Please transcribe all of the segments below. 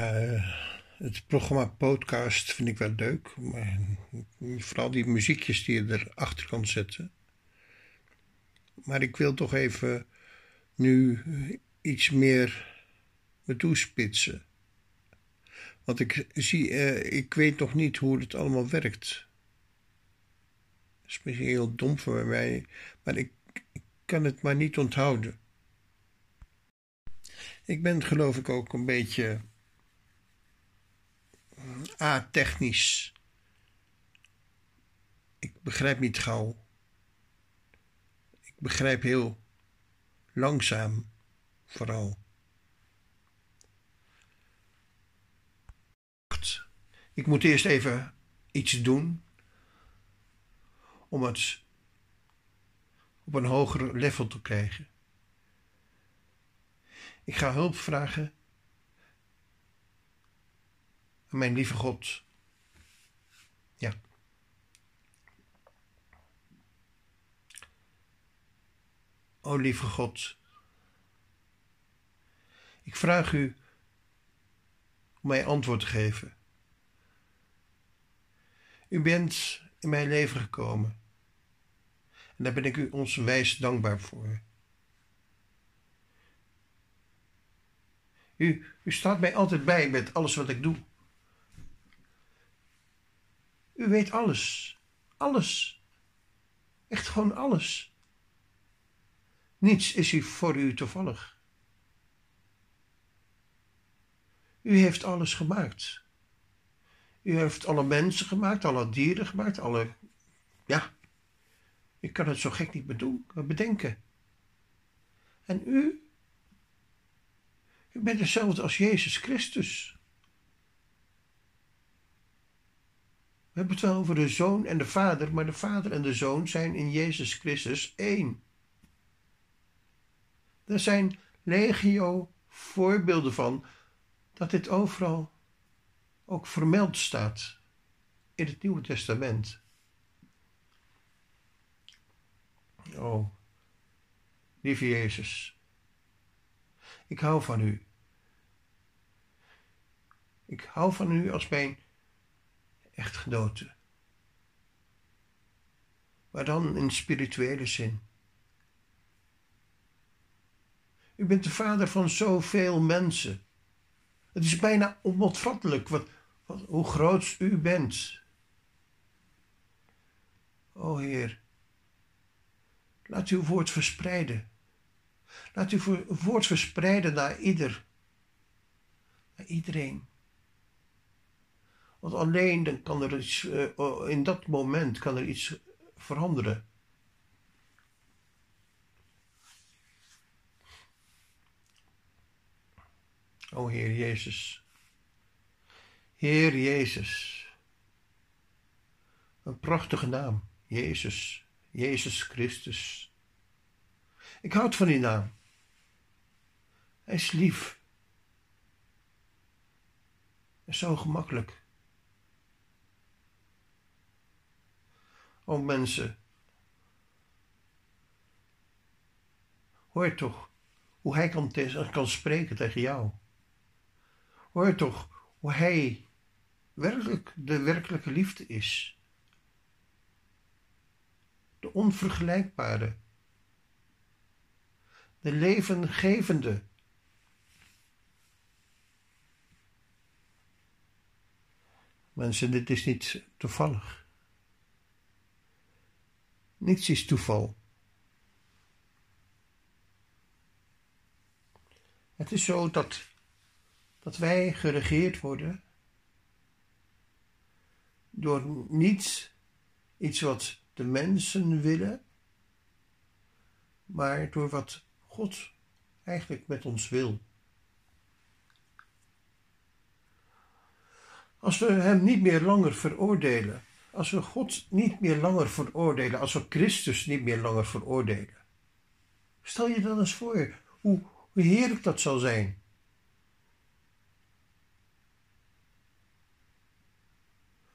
Ja, het programma podcast vind ik wel leuk, maar vooral die muziekjes die je erachter kan zetten. Maar ik wil toch even nu iets meer me toespitsen. Want ik zie, uh, ik weet nog niet hoe het allemaal werkt. Dat is misschien heel dom voor mij, maar ik kan het maar niet onthouden. Ik ben geloof ik ook een beetje a-technisch. Ik begrijp niet gauw. Ik begrijp heel langzaam vooral. Ik moet eerst even iets doen om het op een hoger level te krijgen. Ik ga hulp vragen mijn lieve God. Ja. O lieve God, ik vraag u om mij antwoord te geven. U bent in mijn leven gekomen en daar ben ik u ons wijs dankbaar voor. U, u staat mij altijd bij met alles wat ik doe. U weet alles. Alles. Echt gewoon alles. Niets is u voor u toevallig. U heeft alles gemaakt. U heeft alle mensen gemaakt, alle dieren gemaakt, alle. Ja, ik kan het zo gek niet bedenken. En u? U bent hetzelfde als Jezus Christus. We hebben het wel over de Zoon en de Vader, maar de Vader en de Zoon zijn in Jezus Christus één. Er zijn legio voorbeelden van dat dit overal ook vermeld staat in het Nieuwe Testament. Oh, lieve Jezus, ik hou van u. Ik hou van u als mijn echtgenote. Maar dan in spirituele zin. U bent de vader van zoveel mensen. Het is bijna onopvattelijk wat, wat, hoe groot u bent. O Heer, laat uw woord verspreiden. Laat uw woord verspreiden naar ieder, naar iedereen. Want alleen dan kan er iets, uh, in dat moment kan er iets veranderen. O Heer Jezus. Heer Jezus. Een prachtige naam. Jezus. Jezus Christus. Ik houd van die naam. Hij is lief. En zo gemakkelijk. O mensen. Hoor toch hoe hij kan, kan spreken tegen jou. Hoor toch hoe hij werkelijk de werkelijke liefde is. De onvergelijkbare. De levengevende. Mensen, dit is niet toevallig. Niets is toeval. Het is zo dat dat wij geregeerd worden door niet iets wat de mensen willen, maar door wat God eigenlijk met ons wil. Als we Hem niet meer langer veroordelen, als we God niet meer langer veroordelen, als we Christus niet meer langer veroordelen, stel je dan eens voor hoe, hoe heerlijk dat zal zijn.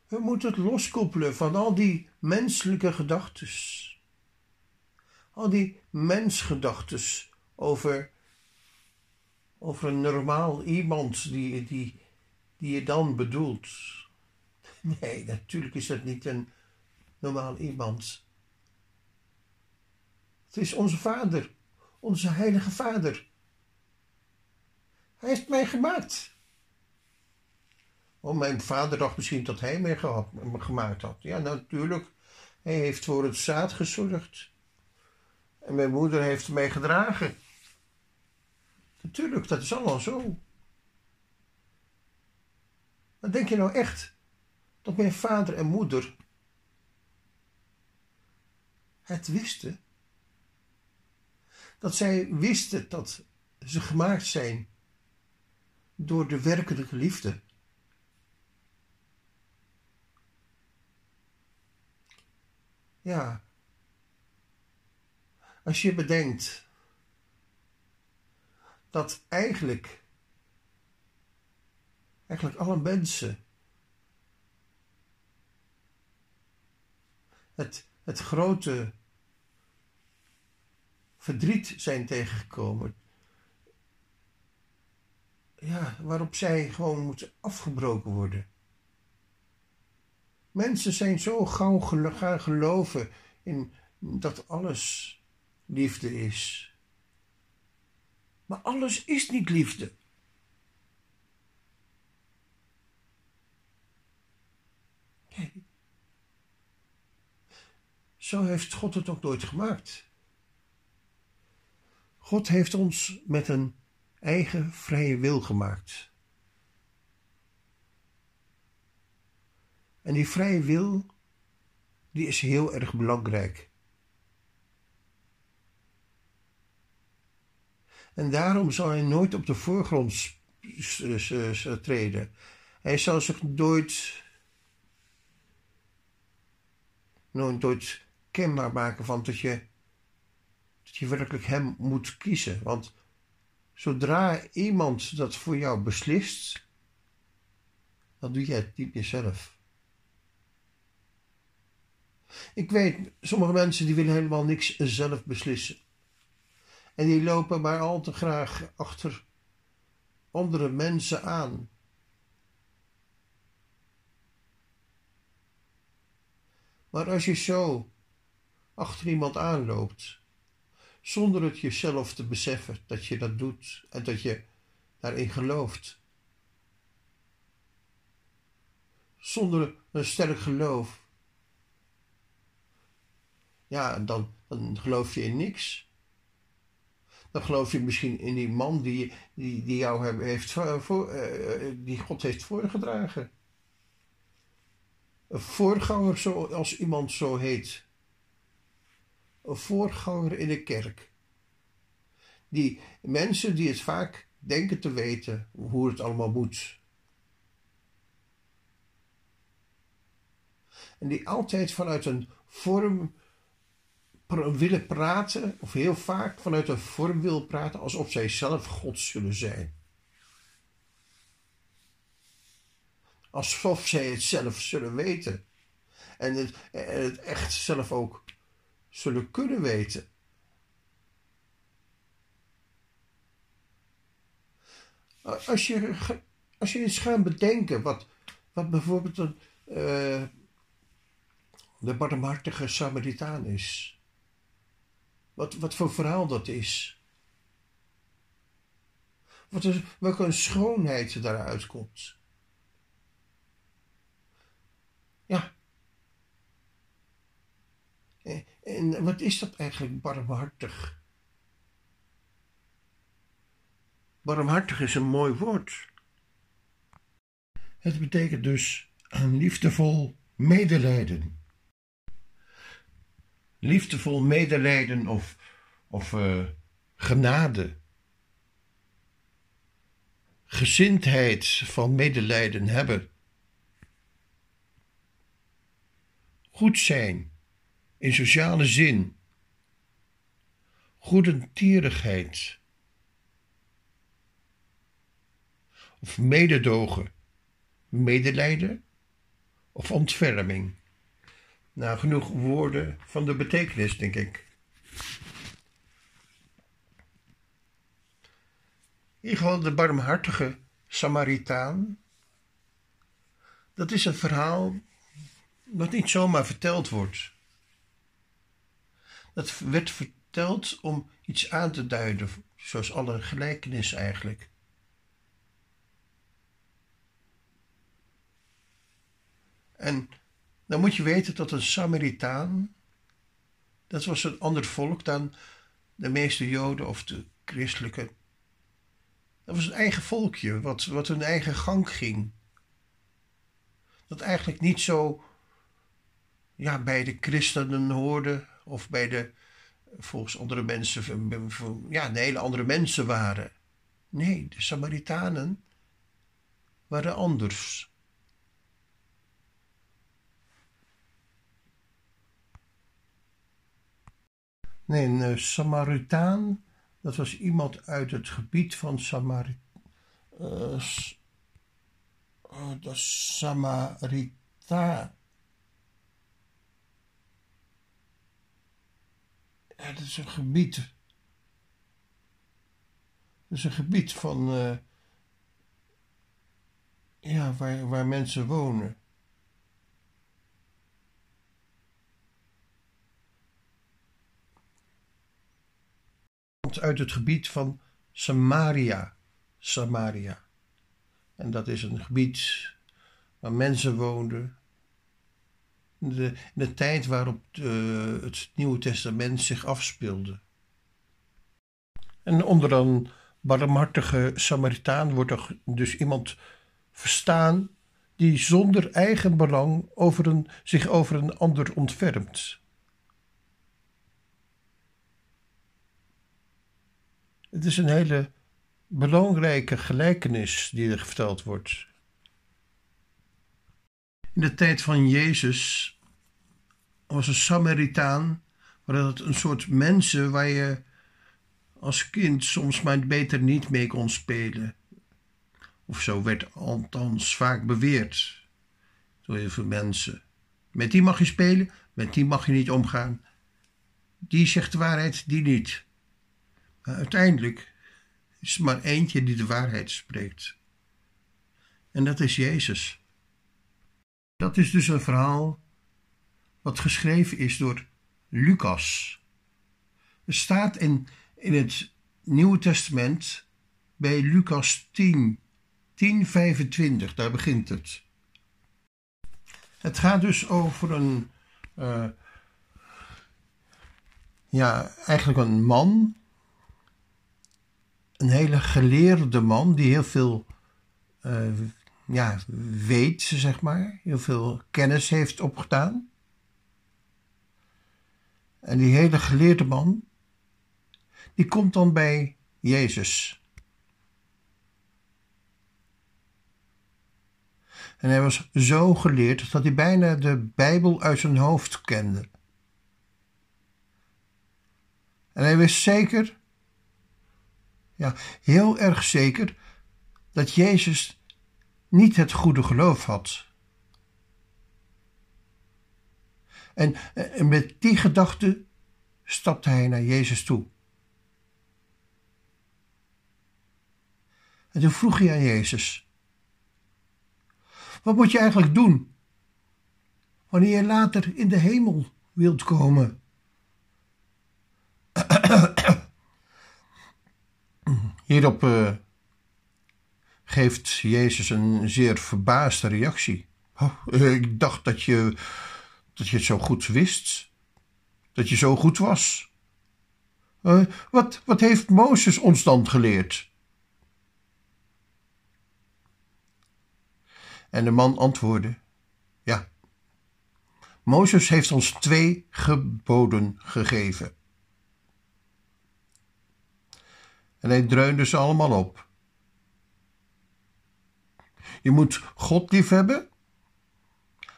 We moeten het loskoppelen van al die menselijke gedachten. Al die mensgedachten over, over een normaal iemand die, die, die je dan bedoelt. Nee, natuurlijk is dat niet een normaal iemand. Het is onze Vader, onze Heilige Vader. Hij heeft mij gemaakt. Oh, mijn vader dacht misschien dat hij mij gemaakt had. Ja, natuurlijk. Hij heeft voor het zaad gezorgd. En mijn moeder heeft mij gedragen. Natuurlijk, dat is allemaal zo. Maar denk je nou echt dat mijn vader en moeder het wisten? Dat zij wisten dat ze gemaakt zijn door de werkelijke liefde. Ja, als je bedenkt dat eigenlijk, eigenlijk alle mensen het, het grote verdriet zijn tegengekomen. Ja, waarop zij gewoon moeten afgebroken worden. Mensen zijn zo gauw gaan geloven in dat alles liefde is. Maar alles is niet liefde. Zo heeft God het ook nooit gemaakt. God heeft ons met een eigen vrije wil gemaakt. En die vrije wil, die is heel erg belangrijk. En daarom zal hij nooit op de voorgrond treden. Hij zal zich nooit, nooit kenbaar maken van dat je, dat je werkelijk hem moet kiezen. Want zodra iemand dat voor jou beslist, dan doe jij het niet meer zelf. Ik weet, sommige mensen die willen helemaal niks zelf beslissen. En die lopen maar al te graag achter andere mensen aan. Maar als je zo achter iemand aanloopt, zonder het jezelf te beseffen dat je dat doet en dat je daarin gelooft, zonder een sterk geloof, ja, dan, dan geloof je in niks dan geloof je misschien in die man die, die, die jou heeft voor, uh, die God heeft voorgedragen. Een voorganger, zoals iemand zo heet. Voorganger in de kerk. Die mensen die het vaak denken te weten hoe het allemaal moet. En die altijd vanuit een vorm willen praten, of heel vaak vanuit een vorm wil praten, alsof zij zelf God zullen zijn. Alsof zij het zelf zullen weten. En het echt zelf ook zullen kunnen weten. Als je, als je eens gaat bedenken wat, wat bijvoorbeeld een, uh, de barmhartige Samaritaan is. Wat, wat voor verhaal dat is. Wat is, welke een schoonheid daaruit komt. Ja. En, wat is dat eigenlijk barmhartig? Barmhartig is een mooi woord. Het betekent dus liefdevol medelijden liefdevol medelijden of, of uh, genade. Gezindheid van medelijden hebben. Goed zijn in sociale zin. Goedentierigheid. Of mededogen, medelijden of ontferming. Nou, genoeg woorden van de betekenis, denk ik. In geval de barmhartige Samaritaan dat is een verhaal dat niet zomaar verteld wordt. Dat werd verteld om iets aan te duiden, zoals alle gelijkenissen eigenlijk. En dan moet je weten dat een Samaritaan, dat was een ander volk dan de meeste Joden of de christelijke. Dat was een eigen volkje, wat, wat hun eigen gang ging. Dat eigenlijk niet zo ja, bij de christenen hoorde of bij de, volgens andere mensen, ja, de hele andere mensen waren. Nee, de Samaritanen waren anders. Nee, een uh, Samaritaan, dat was iemand uit het gebied van Samari uh, uh, de Samarita. Ja, dat is een gebied. Dat is een gebied van. Uh, ja, waar, waar mensen wonen. uit het gebied van Samaria. Samaria. En dat is een gebied waar mensen woonden. In de, tijd waarop de, het Nieuwe Testament zich afspeelde. En onder een barmhartige Samaritaan wordt er dus iemand verstaan die zonder eigen belang zich over een ander ontfermt. Het is een hele belangrijke gelijkenis die er verteld wordt. In de tijd van Jezus was een Samaritaan, dat een soort mensen waar je als kind soms maar beter niet mee kon spelen. Of zo werd althans vaak beweerd door heel veel mensen. Met die mag je spelen, met die mag je niet omgaan. Die zegt de waarheid, die niet. Uiteindelijk is er maar eentje die de waarheid spreekt. En dat is Jezus. Dat is dus een verhaal wat geschreven is door Lucas. Het staat in, in het Nieuwe Testament bij Lucas 10, 10:25, daar begint het. Het gaat dus over een, uh, ja, eigenlijk een man een hele geleerde man die heel veel uh, ja, weet, zeg maar, heel veel kennis heeft opgedaan. En die hele geleerde man, die komt dan bij Jezus. En hij was zo geleerd dat hij bijna de Bijbel uit zijn hoofd kende. En hij wist zeker ja, heel erg zeker dat Jezus niet het goede geloof had. En, met die gedachte stapte hij naar Jezus toe. En toen vroeg hij aan Jezus: Wat moet je eigenlijk doen wanneer je later in de hemel wilt komen? Hierop uh, geeft Jezus een zeer verbaasde reactie. Oh, ik dacht dat je, dat je het zo goed wist, dat je zo goed was. Uh, wat, wat heeft Mozes ons dan geleerd? En de man antwoordde: Ja, Mozes heeft ons twee geboden gegeven. En hij dreunde ze allemaal op. Je moet God lief hebben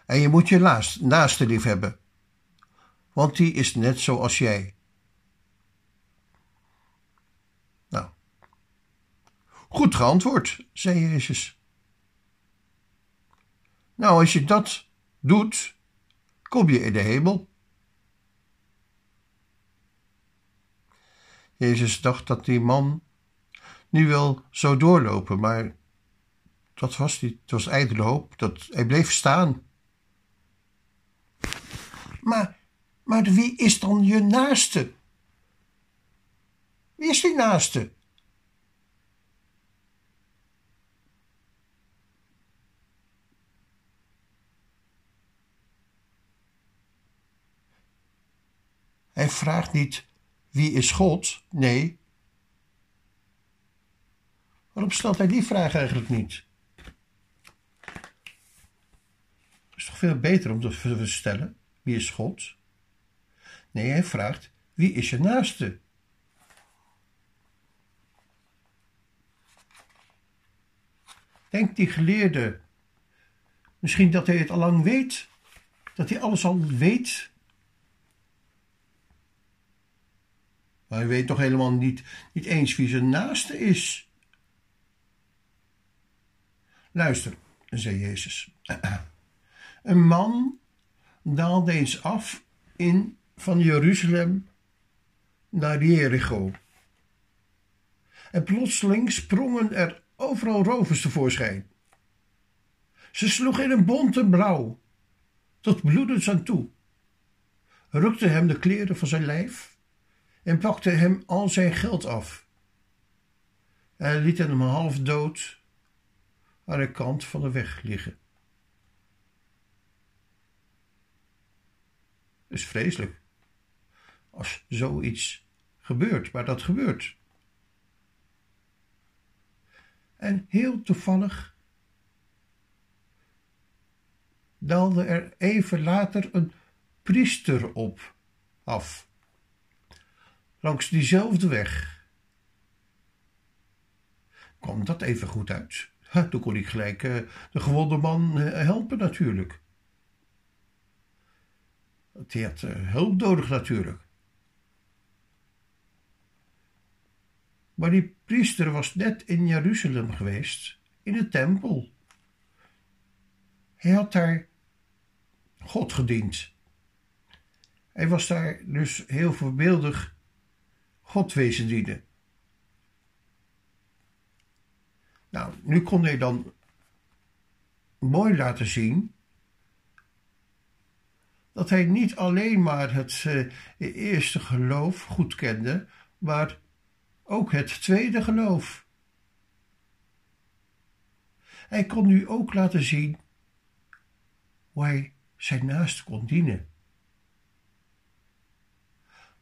en je moet je naaste lief hebben, want die is net zoals jij. Nou, goed geantwoord, zei Jezus. Nou, als je dat doet, kom je in de hemel. Jezus dacht dat die man nu wel zou doorlopen, maar dat was niet. Het was ijdele hoop. Dat, hij bleef staan. Maar, maar wie is dan je naaste? Wie is die naaste? Hij vraagt niet wie is God? Nee. Waarom stelt hij die vraag eigenlijk niet? Het is toch veel beter om te stellen: wie is God? Nee, hij vraagt: wie is je naaste? Denkt die geleerde misschien dat hij het al lang weet? Dat hij alles al weet? Maar hij weet toch helemaal niet, niet eens wie zijn naaste is. Luister, zei Jezus. Een man daalde eens af in, van Jeruzalem naar Jericho. En plotseling sprongen er overal rovers tevoorschijn. Ze sloegen in een bonte blauw, tot bloedens aan toe, rukten hem de kleren van zijn lijf en pakte hem al zijn geld af. Hij liet hem half dood aan de kant van de weg liggen. Het is vreselijk als zoiets gebeurt, maar dat gebeurt. En heel toevallig daalde er even later een priester op af langs diezelfde weg. Kwam dat even goed uit? Ha, toen kon ik gelijk uh, de gewonde man uh, helpen natuurlijk. Hij had uh, hulp nodig natuurlijk. Maar die priester was net in Jeruzalem geweest, in de tempel. Hij had daar God gediend. Hij was daar dus heel voorbeeldig God wezen dienen. Nou, nu kon hij dan mooi laten zien dat hij niet alleen maar het uh, eerste geloof goed kende, maar ook het tweede geloof. Hij kon nu ook laten zien hoe hij zijn naast kon dienen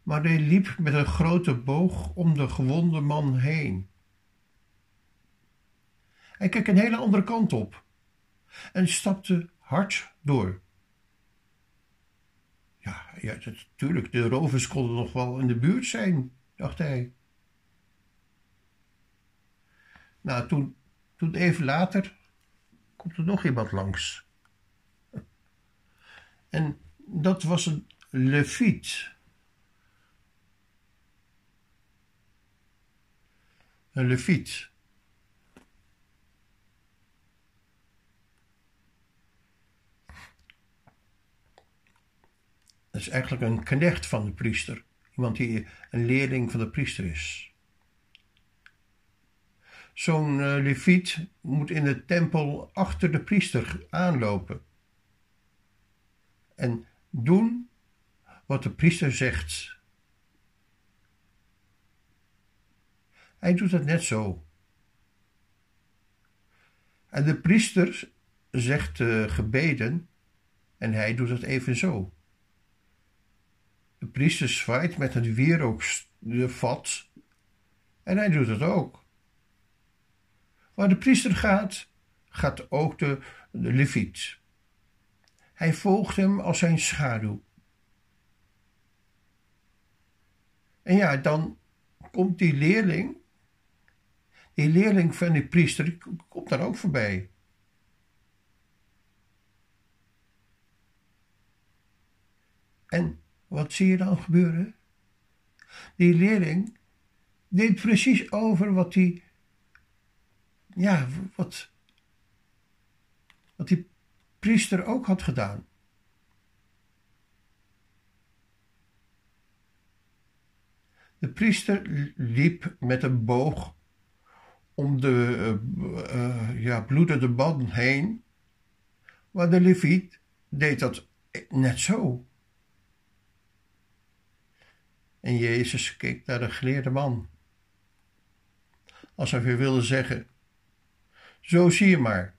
maar hij liep met een grote boog om de gewonde man heen. Hij keek een hele andere kant op en stapte hard door. Ja, ja natuurlijk, de rovers konden nog wel in de buurt zijn, dacht hij. Nou, toen, toen even later komt er nog iemand langs. En dat was een leviet. een leviet. Dat is eigenlijk een knecht van de priester. Iemand die een leerling van de priester is. Zo'n uh, leviet moet in de tempel achter de priester aanlopen. En doen wat de priester zegt. Hij doet het net zo. En de priester zegt uh, gebeden en hij doet het even zo. De priester zwaait met het wierookvat en hij doet het ook. Waar de priester gaat, gaat ook de, de leviet. Hij volgt hem als zijn schaduw. En ja, dan komt die leerling die leerling van die priester komt daar ook voorbij. En wat zie je dan gebeuren? Die leerling deed precies over wat die, ja, wat, wat die priester ook had gedaan. De priester liep met een boog om de uh, ja, bloedende band heen. Maar de leviet deed dat net zo. En Jezus keek naar de geleerde man. Als hij wilde zeggen: Zo zie je maar.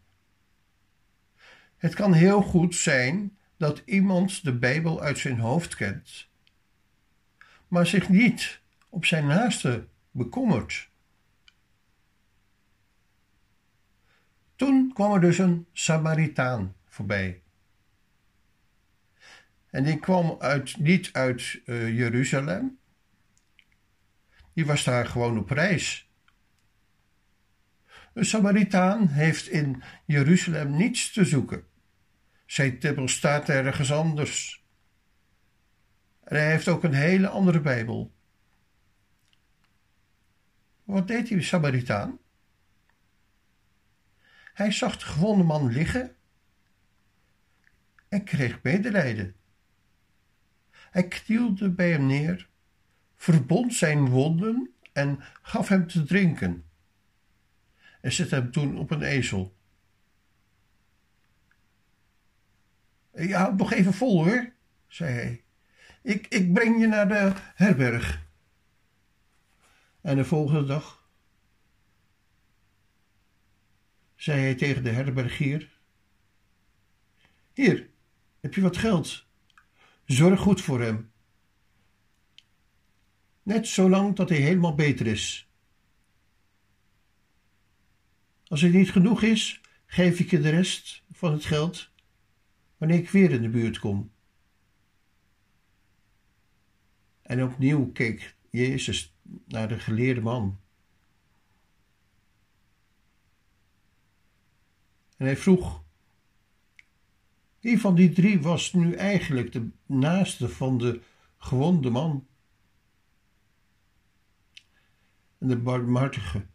Het kan heel goed zijn dat iemand de Bijbel uit zijn hoofd kent, maar zich niet op zijn naaste bekommert. Toen kwam er dus een Samaritaan voorbij. En die kwam uit, niet uit uh, Jeruzalem. Die was daar gewoon op reis. Een Samaritaan heeft in Jeruzalem niets te zoeken. Zijn tempel staat ergens anders. En hij heeft ook een hele andere Bijbel. Wat deed die Samaritaan? Hij zag de gewonde man liggen en kreeg medelijden. Hij knielde bij hem neer, verbond zijn wonden en gaf hem te drinken. En zette hem toen op een ezel. Houdt nog even vol hoor, zei hij. Ik, ik breng je naar de herberg. En de volgende dag zei hij tegen de herbergier: Hier, heb je wat geld? Zorg goed voor hem. Net zolang dat hij helemaal beter is. Als het niet genoeg is, geef ik je de rest van het geld wanneer ik weer in de buurt kom. En opnieuw keek Jezus naar de geleerde man. En hij vroeg: Wie van die drie was nu eigenlijk de naaste van de gewonde man? En de barmhartige.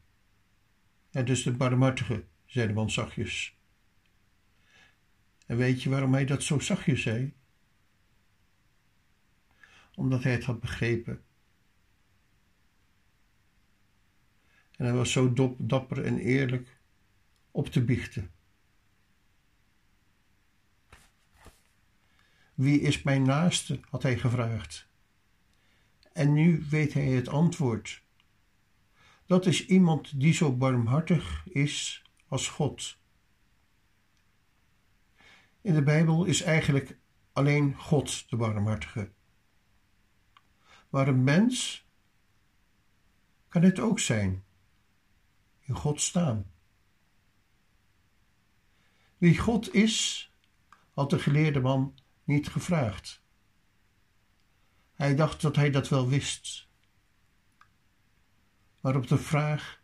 Ja, dus de barmhartige, zei de man zachtjes. En weet je waarom hij dat zo zachtjes zei? Omdat hij het had begrepen. En hij was zo dapper en eerlijk op te biechten. Wie is mijn naaste? had hij gevraagd. En nu weet hij het antwoord. Dat is iemand die zo barmhartig is als God. In de Bijbel is eigenlijk alleen God de barmhartige. Maar een mens kan het ook zijn. In God staan. Wie God is, had de geleerde man niet gevraagd. Hij dacht dat hij dat wel wist. Maar op de vraag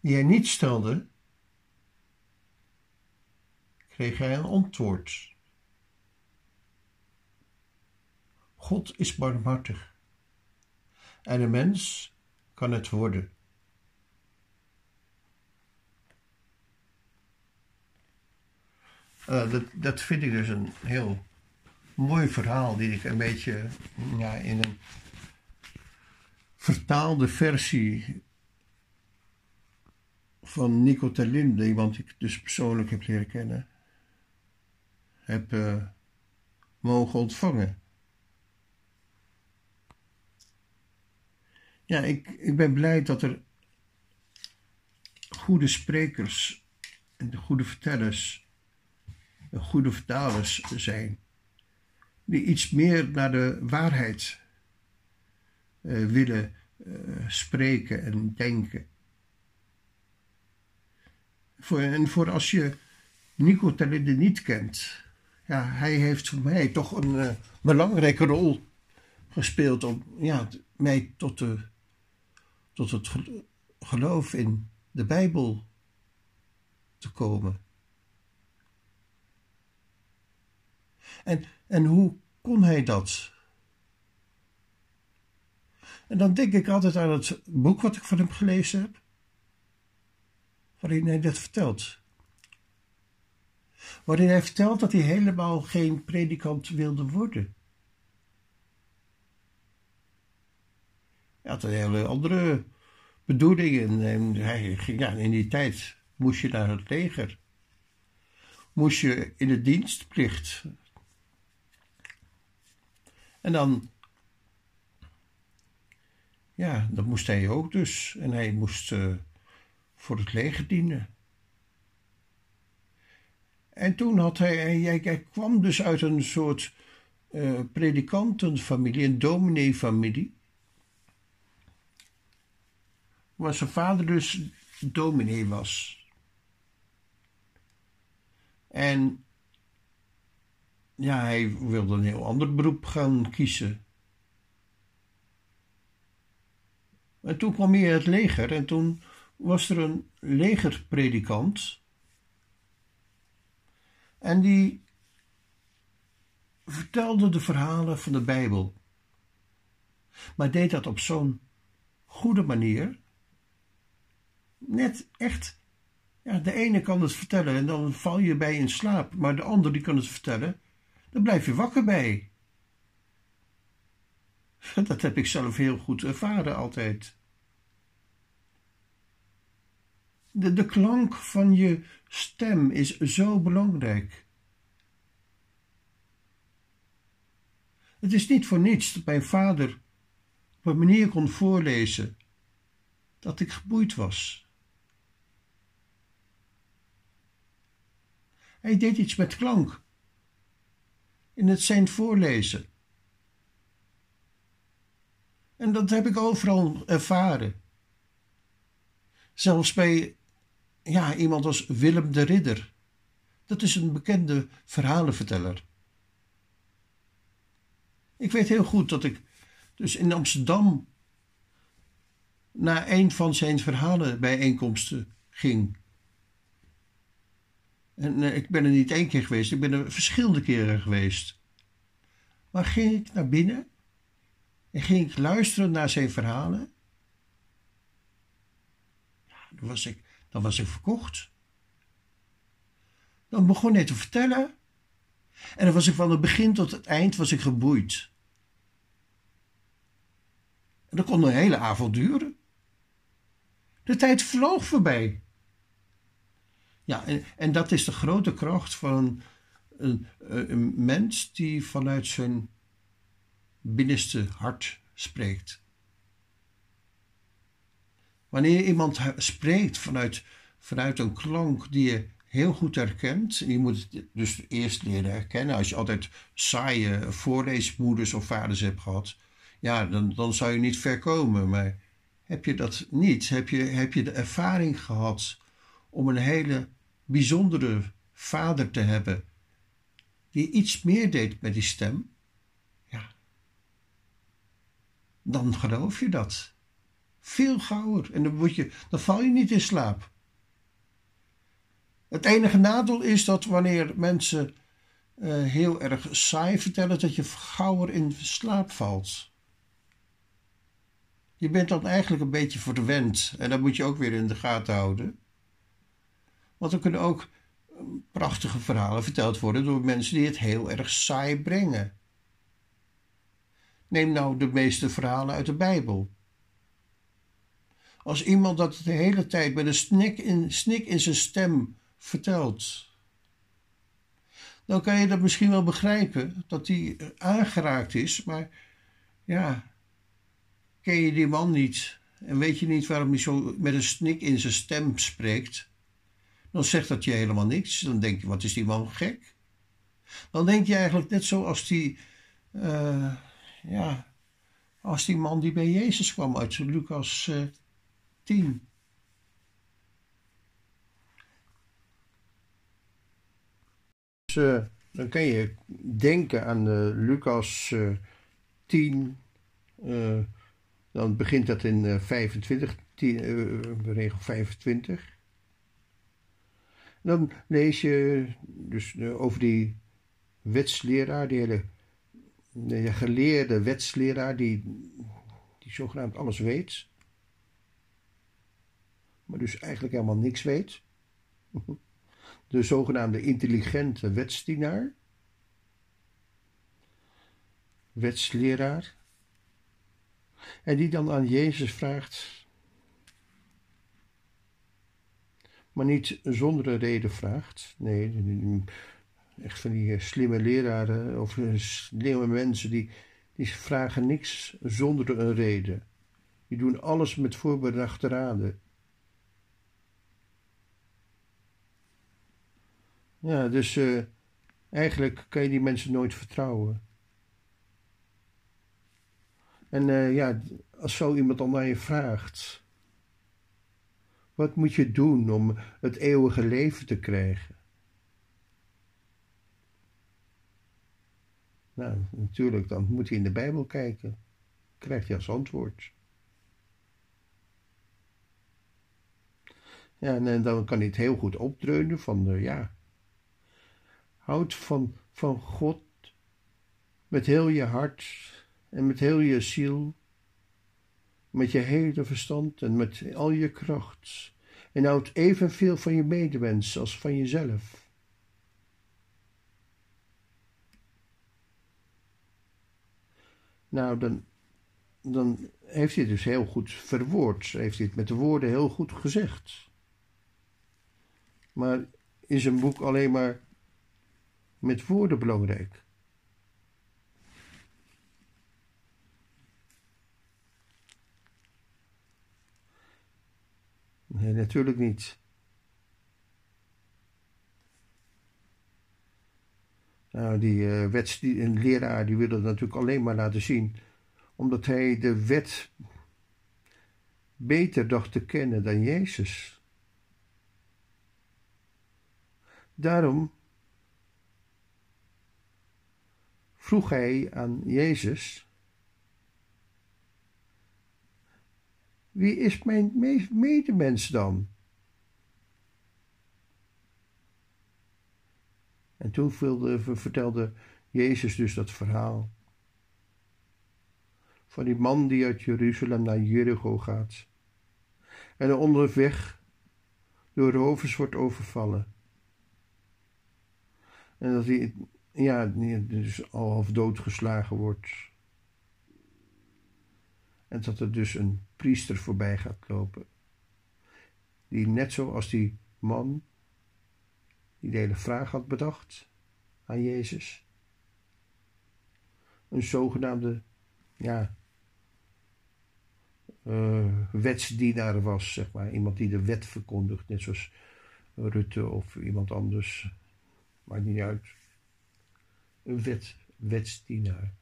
die hij niet stelde, kreeg hij een antwoord. God is barmhartig en een mens kan het worden. Uh, dat, dat vind ik dus een heel mooi verhaal, die ik een beetje ja, in een vertaalde versie van Nico Terlinde, iemand die ik dus persoonlijk heb leren kennen, heb uh, mogen ontvangen. Ja, ik, ik ben blij dat er goede sprekers en de goede vertellers goede vertalers zijn, die iets meer naar de waarheid uh, willen uh, spreken en denken. En voor als je Nico Talinde niet kent, ja, hij heeft voor mij toch een uh, belangrijke rol gespeeld om ja, mij tot, de, tot het geloof in de Bijbel te komen. En, en hoe kon hij dat? En dan denk ik altijd aan het boek wat ik van hem gelezen heb, waarin hij dat vertelt. Waarin hij vertelt dat hij helemaal geen predikant wilde worden. Hij had een hele andere bedoelingen. En hij ging, ja, in die tijd moest je naar het leger. Moest je in de dienstplicht. En dan, ja, dat moest hij ook dus. En hij moest uh, voor het leger dienen. En toen had hij, hij, kwam dus uit een soort uh, predikantenfamilie, een domineefamilie. Waar zijn vader dus dominee was. En ja, hij wilde een heel ander beroep gaan kiezen. En toen kwam hij in het leger en toen was er een legerpredikant. En die vertelde de verhalen van de Bijbel. Maar deed dat op zo'n goede manier. Net echt. Ja, de ene kan het vertellen en dan val je bij in slaap. Maar de ander die kan het vertellen. Dan blijf je wakker bij. Dat heb ik zelf heel goed ervaren altijd. De, de klank van je stem is zo belangrijk. Het is niet voor niets dat mijn vader op een manier kon voorlezen dat ik geboeid was. Hij deed iets met klank in het zijn voorlezen. En dat heb ik overal ervaren. Zelfs bij ja, iemand als Willem de Ridder. Dat is een bekende verhalenverteller. Ik weet heel goed dat ik dus in Amsterdam naar een van zijn verhalenbijeenkomsten ging. En eh, ik ben er niet één keer geweest, ik ben er verschillende keren geweest. Maar ging ik naar binnen en ging ik luisteren naar zijn verhalen. Ja, dan was ik, dan was ik verkocht. Dan begon hij te vertellen en dan was ik van het begin tot het eind was ik geboeid. En dat kon een hele avond duren. De tijd vloog voorbij. Ja, en, en dat is de grote kracht van een, een, een mens die vanuit zijn binnenste hart spreekt. Wanneer iemand spreekt vanuit, vanuit een klank die je heel goed herkent. je moet het dus eerst leren herkennen. Als je altijd saaie voorleesmoeders of vaders hebt gehad, ja, dan, dan zou je niet ver komen. Maar heb je dat niet? Heb je, heb je de ervaring gehad om een hele bijzondere vader te hebben, die iets meer deed met die stem? Ja. Dan geloof je dat. Veel gauwer. En dan, word je, dan val je niet in slaap. Het enige nadeel is dat wanneer mensen uh, heel erg saai vertellen, dat je gauwer in slaap valt. Je bent dan eigenlijk een beetje verwend en dat moet je ook weer in de gaten houden. Want er kunnen ook eh, prachtige verhalen verteld worden door mensen die het heel erg saai brengen. Neem nou de meeste verhalen uit de Bijbel. Als iemand dat de hele tijd met een snik in, snik in zijn stem vertelt. Dan kan je dat misschien wel begrijpen, dat hij aangeraakt is, maar ja, ken je die man niet en weet je niet waarom hij zo met een snik in zijn stem spreekt, dan zegt dat je helemaal niks. Dan denk je, wat is die man gek? Dan denk je eigenlijk net zoals die, uh, ja, als die man die bij Jezus kwam uit Lucas uh, eh, 10. uh, dan kan je denken aan Lucas uh, 10. dan begint dat in 25, 10, regel 25. Dan lees je dus over die wetsleraar, die hele de geleerde wetsleraar, die, die zogenaamd alles weet. Maar dus eigenlijk helemaal niks weet. de zogenaamde intelligente wetsdienaar, wetsleraar, en die dan aan Jezus vraagt: maar niet zonder een reden vraagt. Nee, echt van die slimme leraren of slimme mensen die, die vragen niks zonder een reden. Die doen alles met voorbedachte raden. Ja, dus uh, eigenlijk kan je die mensen nooit vertrouwen. En ja, als zo iemand dan naar je vraagt: wat moet je doen om het eeuwige leven te krijgen? Nou, natuurlijk, dan moet hij in de Bijbel kijken. Krijgt hij als antwoord. Ja, en dan kan hij het heel goed opdreunen van, ja, houd van, van God met heel je hart en met heel je ziel, met je hele verstand en met al je kracht. En houd evenveel van je medewens als van jezelf. Nou, dan, dan heeft hij het dus heel goed verwoord. Heeft hij het met de woorden heel goed gezegd. Maar is een boek alleen maar met woorden belangrijk? Nee, natuurlijk niet. Nou, die uh, die, een leraar die wil het natuurlijk alleen maar laten zien, omdat hij de wet beter dacht te kennen dan Jezus. Daarom vroeg hij aan Jezus: Wie is mijn medemens dan? En toen vertelde Jezus dus dat verhaal van die man die uit Jeruzalem naar Jericho gaat en onderweg door rovers wordt overvallen. En dat hij ja, dus al half doodgeslagen wordt. En dat er dus een priester voorbij gaat lopen. Die net zoals die man die de hele vraag had bedacht aan Jezus. Een zogenaamde, ja, uh, wetsdienaar was, zeg maar. Iemand die de wet verkondigt, net zoals Rutte of iemand anders. Maakt niet uit. Een wet, wetsdienaar.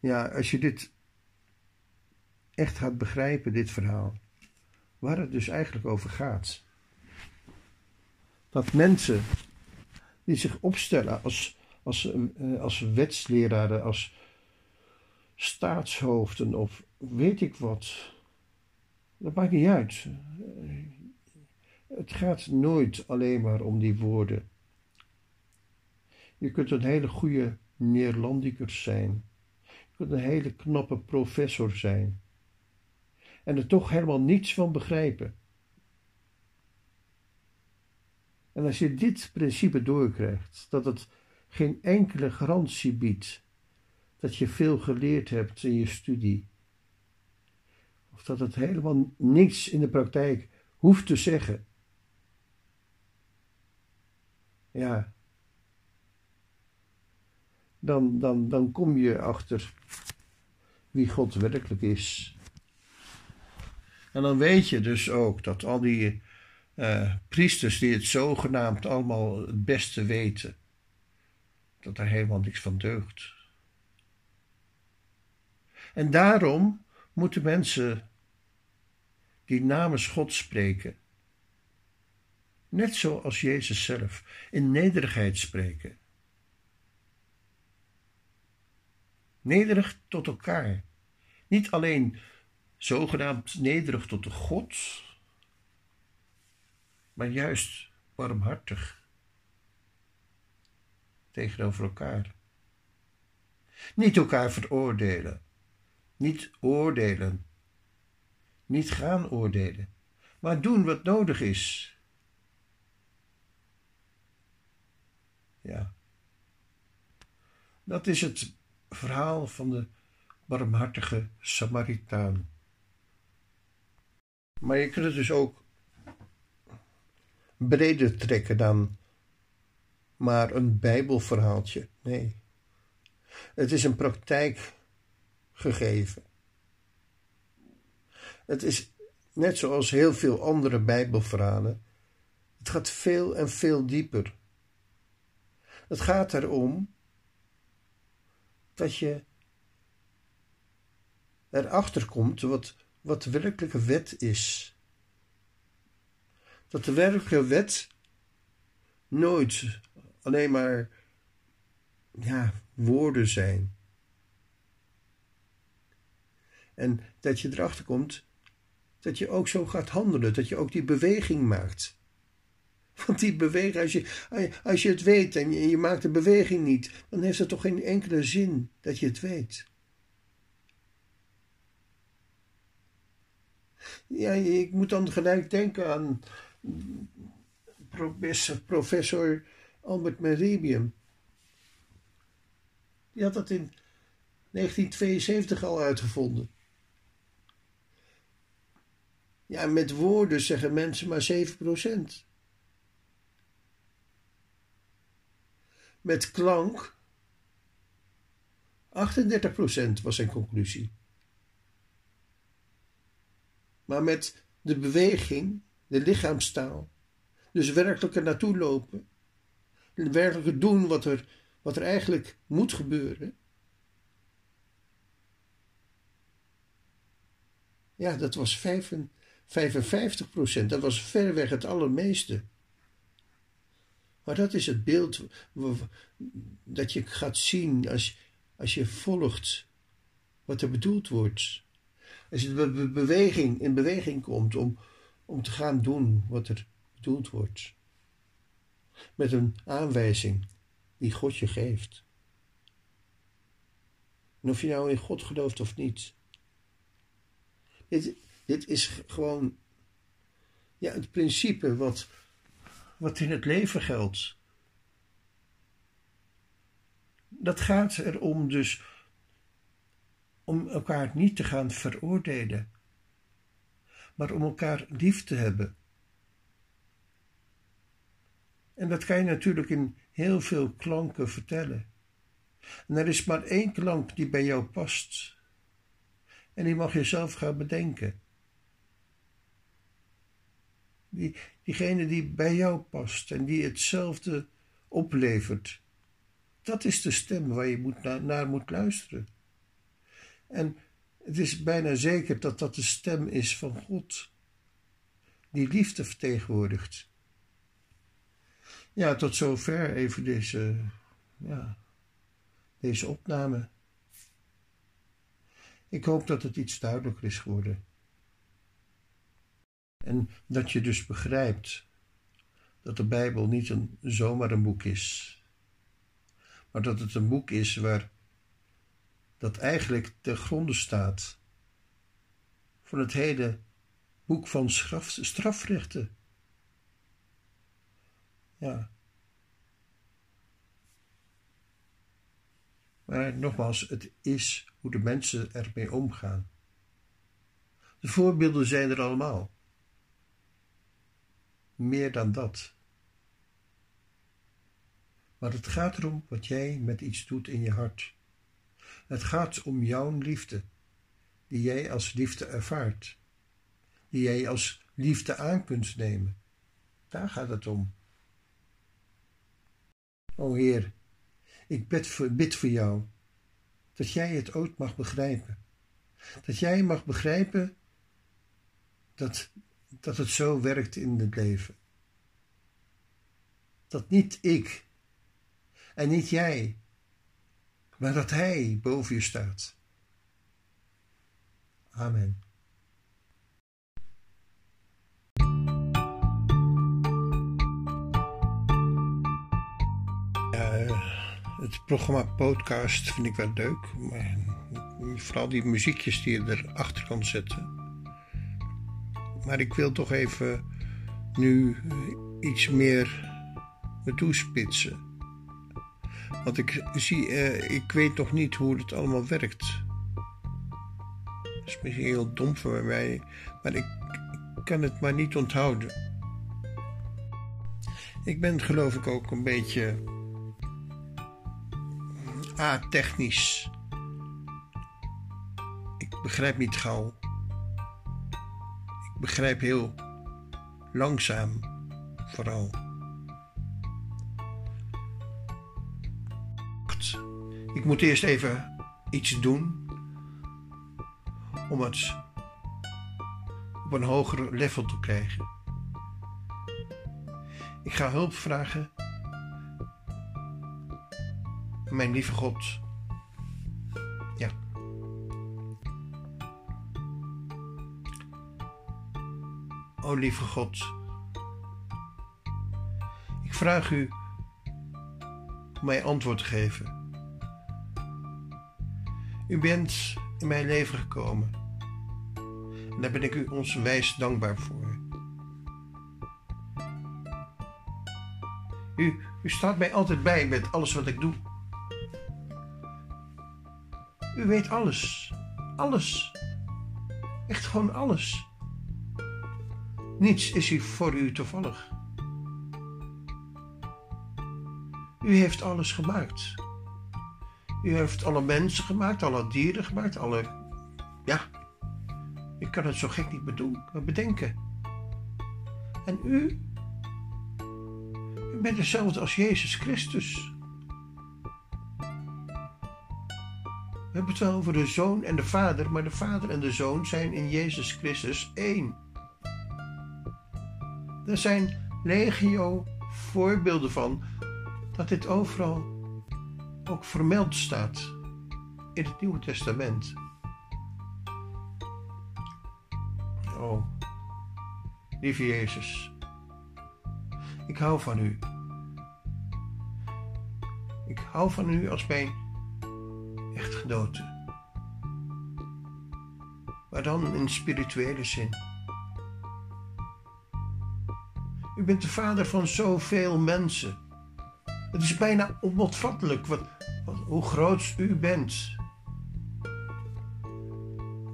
Ja, als je dit echt gaat begrijpen, dit verhaal, waar het dus eigenlijk over gaat. Dat mensen die zich opstellen als, als, eh, als wetsleraren, als staatshoofden of weet ik wat, dat maakt niet uit. Het gaat nooit alleen maar om die woorden. Je kunt een hele goede Neerlandicus zijn. Een hele knappe professor zijn. En er toch helemaal niets van begrijpen. En als je dit principe doorkrijgt, dat het geen enkele garantie biedt dat je veel geleerd hebt in je studie, of dat het helemaal niets in de praktijk hoeft te zeggen. Ja, dan, dan, dan kom je achter wie God werkelijk is. En dan weet je dus ook dat al die uh, priesters die het zogenaamd allemaal het beste weten, dat er helemaal niks van deugt. En daarom moeten mensen die namens God spreken, net zoals Jezus zelf, in nederigheid spreken. Nederig tot elkaar. Niet alleen zogenaamd nederig tot de God, maar juist warmhartig tegenover elkaar. Niet elkaar veroordelen, niet oordelen, niet gaan oordelen, maar doen wat nodig is. Ja, dat is het verhaal van de barmhartige Samaritaan. Maar je kunt het dus ook breder trekken dan maar een Bijbelverhaaltje. Nee. Het is een praktijkgegeven. Het is net zoals heel veel andere Bijbelverhalen. Het gaat veel en veel dieper. Het gaat erom dat je erachter komt wat, wat de werkelijke wet is. Dat de werkelijke wet nooit alleen maar ja, woorden zijn. En dat je erachter komt dat je ook zo gaat handelen, dat je ook die beweging maakt. Want die beweging, als je, als je het weet en je, maakt de beweging niet, dan heeft het toch geen enkele zin dat je het weet. Ja, ik moet dan gelijk denken aan professor Albert Meribium. Die had dat in 1972 al uitgevonden. Ja, met woorden zeggen mensen maar 7%. Met klank 38% was zijn conclusie. Maar met de beweging, de lichaamstaal, dus werkelijk er naartoe lopen, werkelijk doen wat er, wat er eigenlijk moet gebeuren. Ja, dat was 55 procent. Dat was verreweg het allermeeste. Maar dat is het beeld dat je gaat zien als, als je volgt wat er bedoeld wordt. Als je de beweging, in beweging komt om, om te gaan doen wat er bedoeld wordt met een aanwijzing die God je geeft. En of je nou in God gelooft of niet. Dit, dit is gewoon ja, het principe wat, wat in het leven geldt. Dat gaat erom dus om elkaar niet te gaan veroordelen, maar om elkaar lief te hebben en dat kan je natuurlijk in heel veel klanken vertellen. En er is maar één klank die bij jou past. En die mag je zelf gaan bedenken. Die, diegene die bij jou past en die hetzelfde oplevert. Dat is de stem waar je moet naar moet luisteren. En het is bijna zeker dat dat de stem is van God, die liefde vertegenwoordigt. Ja, tot zover even deze, ja, deze opname. Ik hoop dat het iets duidelijker is geworden. En dat je dus begrijpt dat de Bijbel niet een, zomaar een boek is, maar dat het een boek is waar dat eigenlijk ten gronde staat van het hele boek van straf, strafrechten. Ja. Maar nogmaals, het is hoe de mensen ermee omgaan. De voorbeelden zijn er allemaal. Meer dan dat. Maar het gaat erom wat jij met iets doet in je hart. Het gaat om jouw liefde, die jij als liefde ervaart, die jij als liefde aan kunt nemen. Daar gaat het om. O Heer, ik bid voor, bid voor jou dat jij het ooit mag begrijpen. Dat jij mag begrijpen dat, dat het zo werkt in het leven. Dat niet ik en niet jij, maar dat Hij boven je staat. Amen. het programma podcast vind ik wel leuk. Maar vooral die muziekjes die je erachter kan zetten. Maar ik wil toch even nu iets meer me toespitsen. Want ik zie, uh, ik weet nog niet hoe het allemaal werkt. Dat is misschien heel dom voor mij, maar ik kan het maar niet onthouden. Ik ben geloof ik ook een beetje a-technisch. Ik begrijp niet gauw. Begrijp heel langzaam vooral. Ik moet eerst even iets doen om het op een hoger level te krijgen. Ik ga hulp vragen mijn lieve God. O lieve God. Ik vraag u om mij antwoord te geven. U bent in mijn leven gekomen. En daar ben ik u ons wijs dankbaar voor. U, u staat mij altijd bij met alles wat ik doe. U weet alles. Alles. Echt gewoon alles. Niets is u voor u toevallig. U heeft alles gemaakt. U heeft alle mensen gemaakt, alle dieren gemaakt, alle. Ja, ik kan het zo gek niet bedenken. En u? U bent hetzelfde als Jezus Christus. We hebben het wel over de Zoon en de Vader, maar de Vader en de Zoon zijn in Jezus Christus één. Er zijn legio voorbeelden van dat dit overal ook vermeld staat in het Nieuwe Testament. Oh, lieve Jezus, ik hou van u. Ik hou van u als mijn echtgenote. Maar dan in spirituele zin. Bent de vader van zoveel mensen. Het is bijna onopvattelijk wat, hoe groot u bent.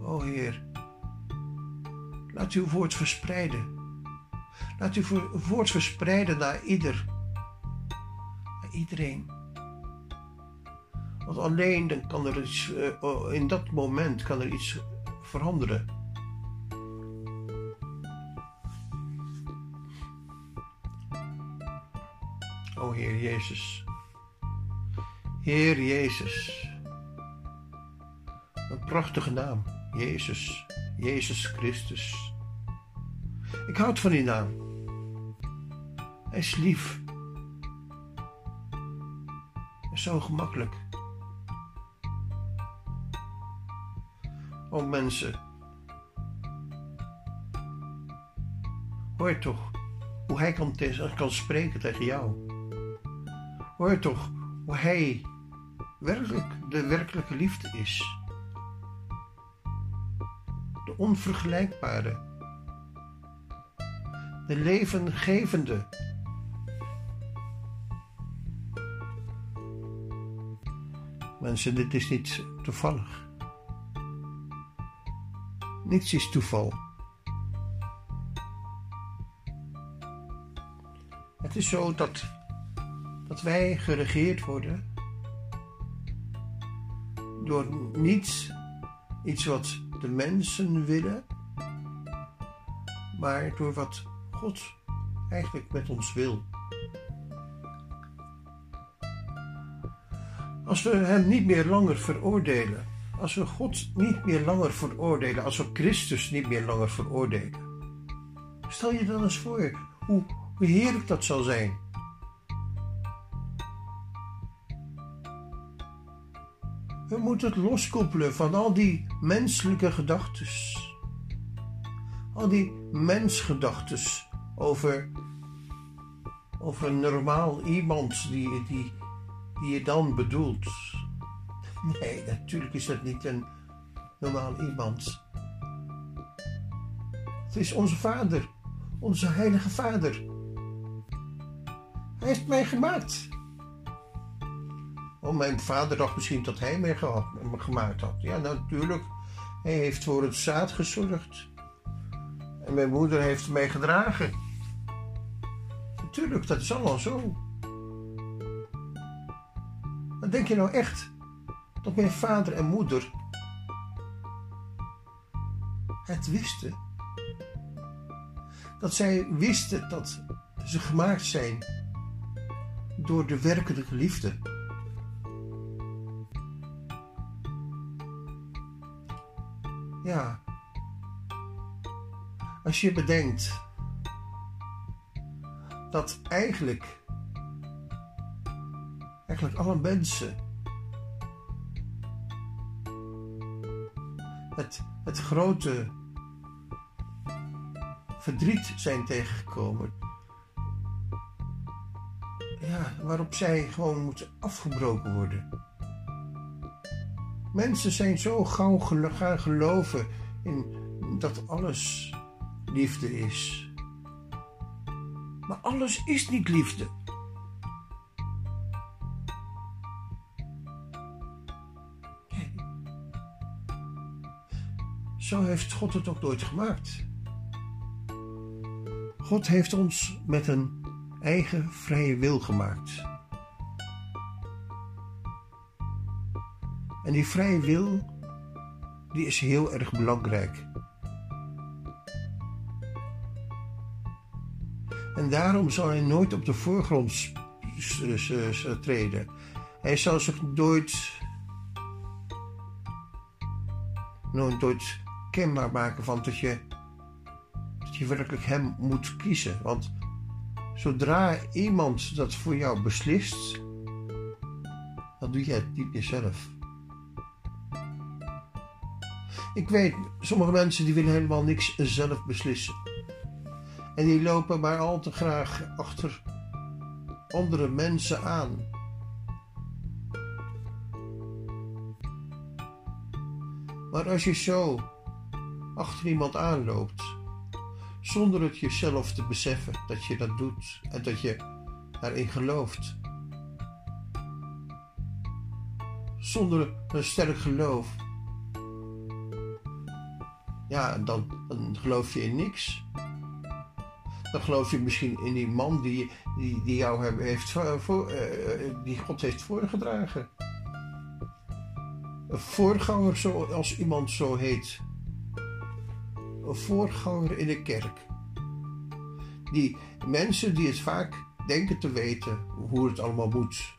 O Heer, laat uw woord verspreiden. Laat uw woord verspreiden naar ieder, naar iedereen. Want alleen dan kan er iets, uh, in dat moment kan er iets veranderen. Jezus. Heer Jezus. Een prachtige naam. Jezus. Jezus Christus. Ik houd van die naam. Hij is lief. En zo gemakkelijk. O mensen, hoor toch hoe hij kan, kan spreken tegen jou. Hoor toch hoe hij werkelijk de werkelijke liefde is. De onvergelijkbare. De levengevende. Mensen, dit is niet toevallig. Niets is toeval. Het is zo dat, dat wij geregeerd worden door niets, iets wat de mensen willen, maar door wat God eigenlijk met ons wil. Als we Hem niet meer langer veroordelen, als we God niet meer langer veroordelen, als we Christus niet meer langer veroordelen. Stel je dan eens voor hoe heerlijk dat zal zijn. We moeten het loskoppelen van al die menselijke gedachten. Al die mensgedachten over, over een normaal iemand die, die, die je dan bedoelt. Nee, natuurlijk is dat niet een normaal iemand. Het is onze Vader, onze Heilige Vader. Hij heeft mij gemaakt. Oh, mijn vader dacht misschien dat hij mij gemaakt had. Ja, natuurlijk. Hij heeft voor het zaad gezorgd. En mijn moeder heeft mij gedragen. natuurlijk, dat is allemaal zo. Maar denk je nou echt dat mijn vader en moeder het wisten? Dat zij wisten dat ze gemaakt zijn door de werkelijke liefde. Ja, als je bedenkt dat eigenlijk, eigenlijk alle mensen het, het grote verdriet zijn tegengekomen. Ja, waarop zij gewoon moeten afgebroken worden. Mensen zijn zo gauw gaan geloven in dat alles liefde is. Maar alles is niet liefde. Zo heeft God het ook nooit gemaakt. God heeft ons met een eigen vrije wil gemaakt. En die vrije wil, die is heel erg belangrijk. En daarom zal hij nooit op de voorgrond treden. Hij zal zich nooit, nooit kenbaar maken van dat je, dat je werkelijk hem moet kiezen. Want zodra iemand dat voor jou beslist, dan doe je het niet meer zelf. Ik weet, sommige mensen die willen helemaal niks zelf beslissen. En die lopen maar al te graag achter andere mensen aan. Maar als je zo achter iemand aanloopt, zonder het jezelf te beseffen dat je dat doet en dat je daarin gelooft, zonder een sterk geloof, ja, dan, dan geloof je in niks dan geloof je misschien in die man die, die, die jou heeft voor, uh, die God heeft voorgedragen. Een voorganger, zoals iemand zo heet. Een voorganger in de kerk. Die mensen die het vaak denken te weten hoe het allemaal moet.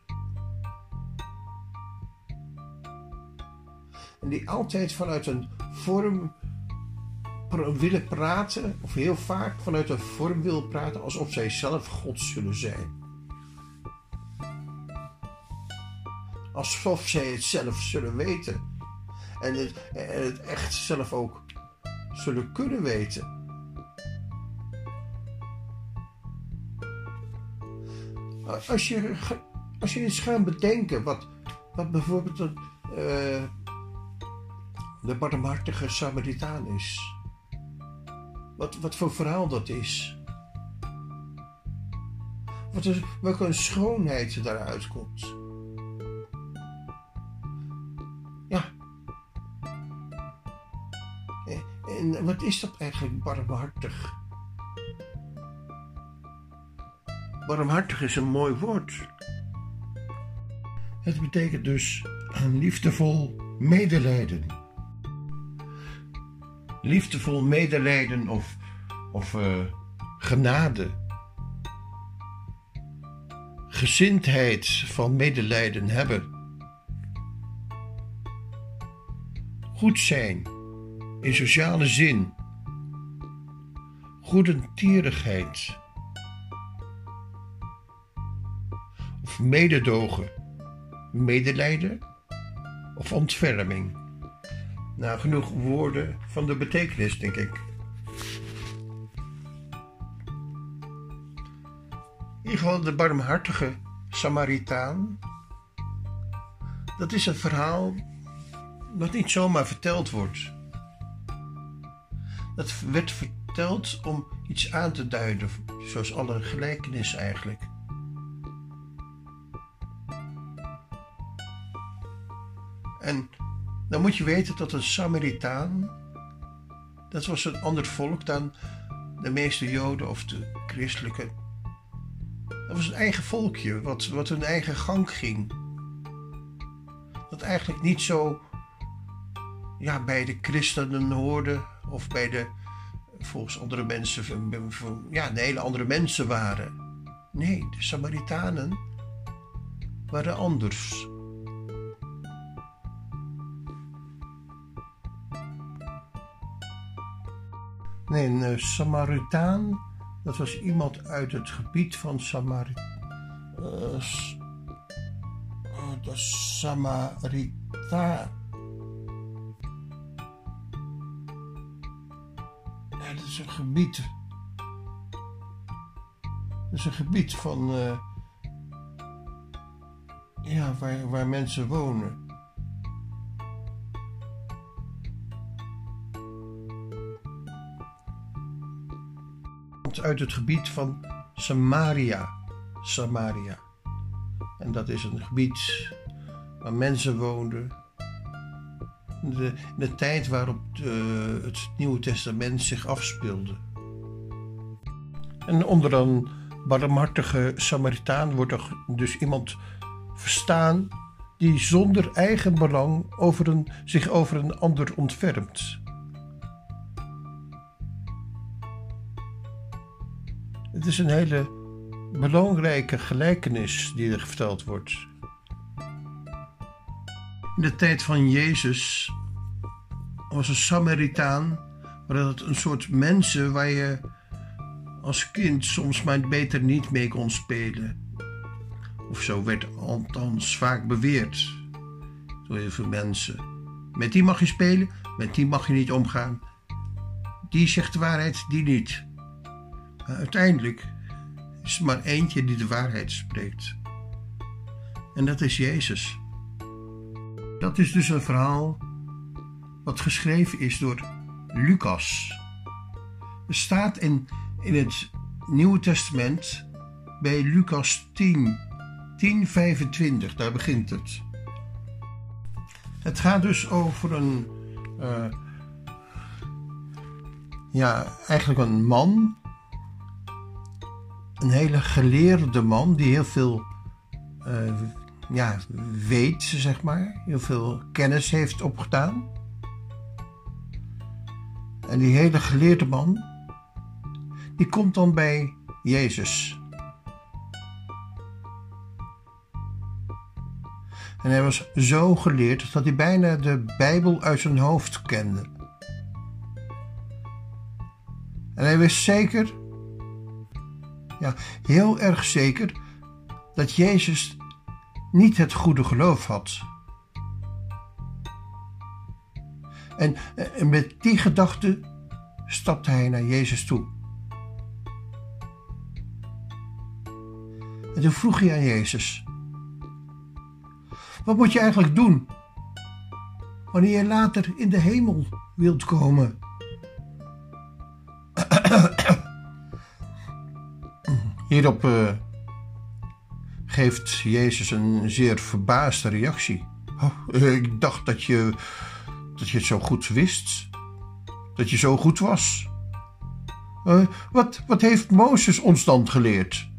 En die altijd vanuit een vorm willen praten, of heel vaak vanuit een vorm wil praten alsof zij zelf God zullen zijn. Alsof zij het zelf zullen weten. En het, echt zelf ook zullen kunnen weten. Als je, als je eens gaat bedenken wat, wat bijvoorbeeld uh, de barmhartige Samaritaan is wat, wat voor verhaal dat is. Wat is, welke een schoonheid daaruit komt. Ja. En wat is dat eigenlijk barmhartig? Barmhartig is een mooi woord. Het betekent dus een liefdevol medelijden liefdevol medelijden of, of uh, genade. Gezindheid van medelijden hebben. Goed zijn in sociale zin. Goedentierigheid. Of mededogen. Medelijden of ontferming. Nou, genoeg woorden van de betekenis, denk ik. In ieder geval de barmhartige Samaritaan. Dat is een verhaal dat niet zomaar verteld wordt. Dat werd verteld om iets aan te duiden, zoals alle gelijkenis eigenlijk. En dan moet je weten dat een Samaritaan, dat was een ander volk dan de meeste Joden of de christelijke Dat was een eigen volkje, wat, wat hun eigen gang ging. Dat eigenlijk niet zo ja, bij de christenen hoorde of bij de volgens andere mensen, ja, een hele andere mensen waren. Nee, de Samaritanen waren anders. Nee, een uh, Samaritaan, dat was iemand uit het gebied van Samari uh, de Samarita. Ja, dat is een gebied. Dat is een gebied van. Uh, ja, waar, waar mensen wonen. Uit het gebied van Samaria. Samaria. En dat is een gebied waar mensen woonden. De, de tijd waarop de, het Nieuwe Testament zich afspeelde. En onder een barmhartige Samaritaan wordt er dus iemand verstaan die zonder eigen belang zich over een ander ontfermt. Het is een hele belangrijke gelijkenis die er verteld wordt. In de tijd van Jezus was een Samaritaan, dat een soort mensen waar je als kind soms maar beter niet mee kon spelen. Of zo werd althans vaak beweerd door heel veel mensen. Met die mag je spelen, met die mag je niet omgaan. Die zegt de waarheid, die niet. Uiteindelijk is er maar eentje die de waarheid spreekt. En dat is Jezus. Dat is dus een verhaal wat geschreven is door Lucas. Er staat in, in het Nieuwe Testament bij Lucas 10, 10:25, daar begint het. Het gaat dus over een, uh, ja, eigenlijk een man een hele geleerde man die heel veel uh, ja, weet, zeg maar. Heel veel kennis heeft opgedaan. En die hele geleerde man, die komt dan bij Jezus. En hij was zo geleerd dat hij bijna de Bijbel uit zijn hoofd kende. En hij wist zeker ja, heel erg zeker dat Jezus niet het goede geloof had. En, met die gedachte stapte hij naar Jezus toe. En toen vroeg hij aan Jezus: Wat moet je eigenlijk doen wanneer je later in de hemel wilt komen? Hierop uh, geeft Jezus een zeer verbaasde reactie. Oh, ik dacht dat je, dat je het zo goed wist. Dat je zo goed was. Uh, wat, wat heeft Mozes ons dan geleerd?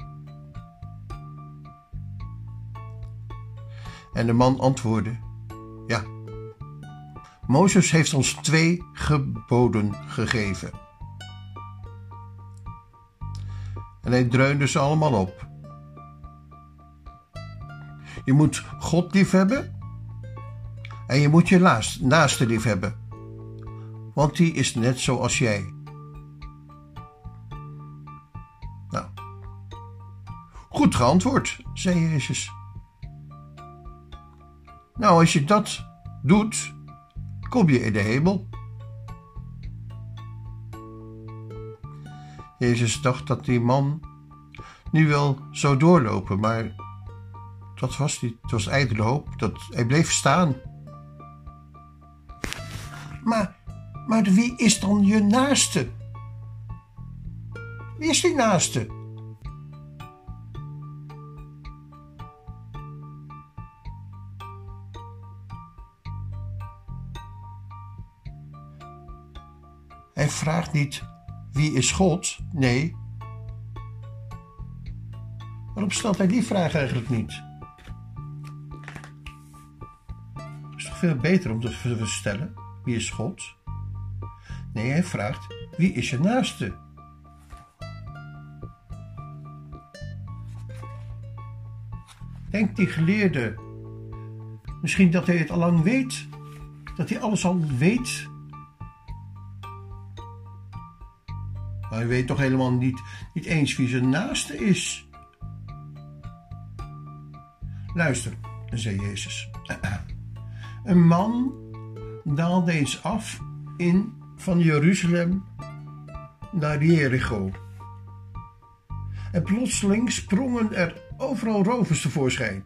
En de man antwoordde: Ja, Mozes heeft ons twee geboden gegeven. En hij dreunde ze allemaal op. Je moet God lief hebben en je moet je naaste lief hebben, want die is net zoals jij. Nou, goed geantwoord, zei Jezus. Nou, als je dat doet, kom je in de hemel. Jezus dacht dat die man nu wel zou doorlopen, maar dat was niet. Het was ijdele hoop. Dat, hij bleef staan. Maar, maar wie is dan je naaste? Wie is die naaste? Hij vraagt niet wie is God? Nee. Waarom stelt hij die vraag eigenlijk niet? Het is toch veel beter om te stellen: wie is God? Nee, hij vraagt: wie is je naaste? Denkt die geleerde misschien dat hij het al lang weet? Dat hij alles al weet? Hij weet toch helemaal niet, niet eens wie zijn naaste is? Luister, zei Jezus. Een man daalde eens af in van Jeruzalem naar Jericho. En plotseling sprongen er overal rovers tevoorschijn.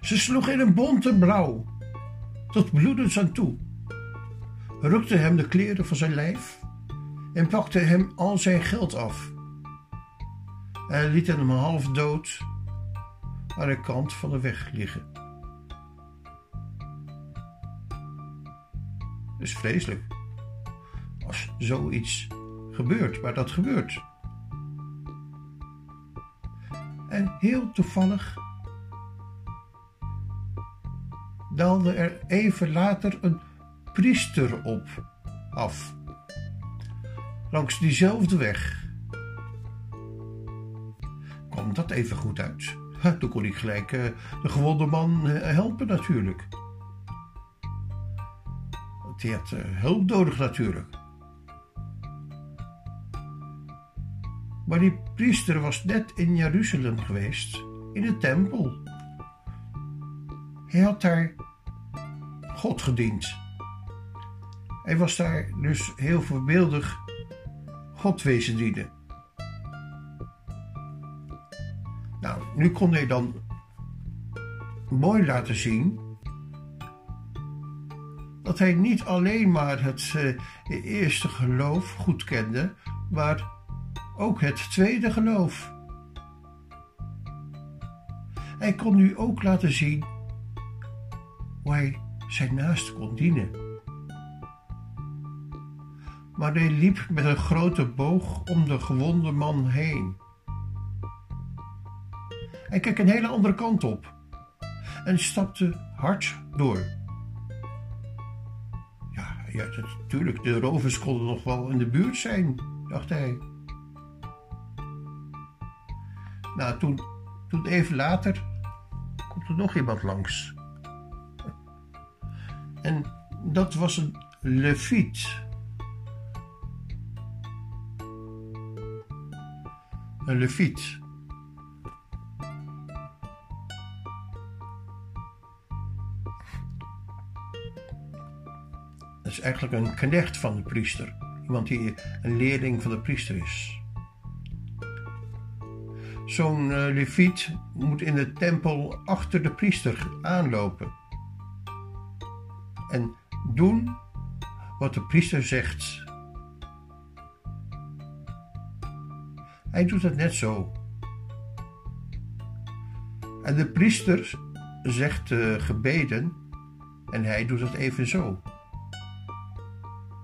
Ze sloegen in een bonte blauw, tot bloedens aan toe, rukten hem de kleren van zijn lijf en pakten hem al zijn geld af. En lieten hem half dood aan de kant van de weg liggen. Het is vreselijk als zoiets gebeurt, maar dat gebeurt. En heel toevallig daalde er even later een priester op af. Langs diezelfde weg. Kwam dat even goed uit? Toen kon ik gelijk uh, de gewonde man uh, helpen natuurlijk. Die had uh, hulp nodig natuurlijk. Maar die priester was net in Jeruzalem geweest, in de tempel. Hij had daar God gediend. Hij was daar dus heel voorbeeldig God wezen dienen. Nou, nu kon hij dan mooi laten zien dat hij niet alleen maar het uh, eerste geloof goed kende, maar ook het tweede geloof. Hij kon nu ook laten zien hoe hij zijn naaste kon dienen. Maar hij liep met een grote boog om de gewonde man heen. Hij keek een hele andere kant op en stapte hard door. Ja, ja natuurlijk, de rovers konden nog wel in de buurt zijn, dacht hij. Nou, toen, toen even later komt er nog iemand langs. En dat was een leviet. Een leviet. Dat is eigenlijk een knecht van de priester. Iemand die een leerling van de priester is. Zo'n uh, leviet moet in de tempel achter de priester aanlopen en doen wat de priester zegt. Hij doet het net zo. En de priester zegt de gebeden en hij doet het evenzo.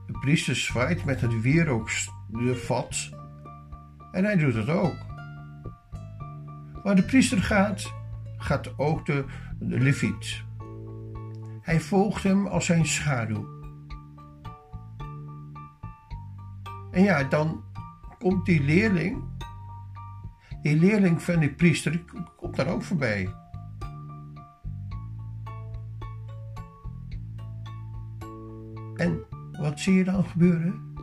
De priester zwaait met het wierookvat en hij doet het ook. Waar de priester gaat, gaat ook de, de leviet. Hij volgt hem als zijn schaduw. En ja, dan komt die leerling, die leerling van die priester, komt daar ook voorbij. En wat zie je dan gebeuren?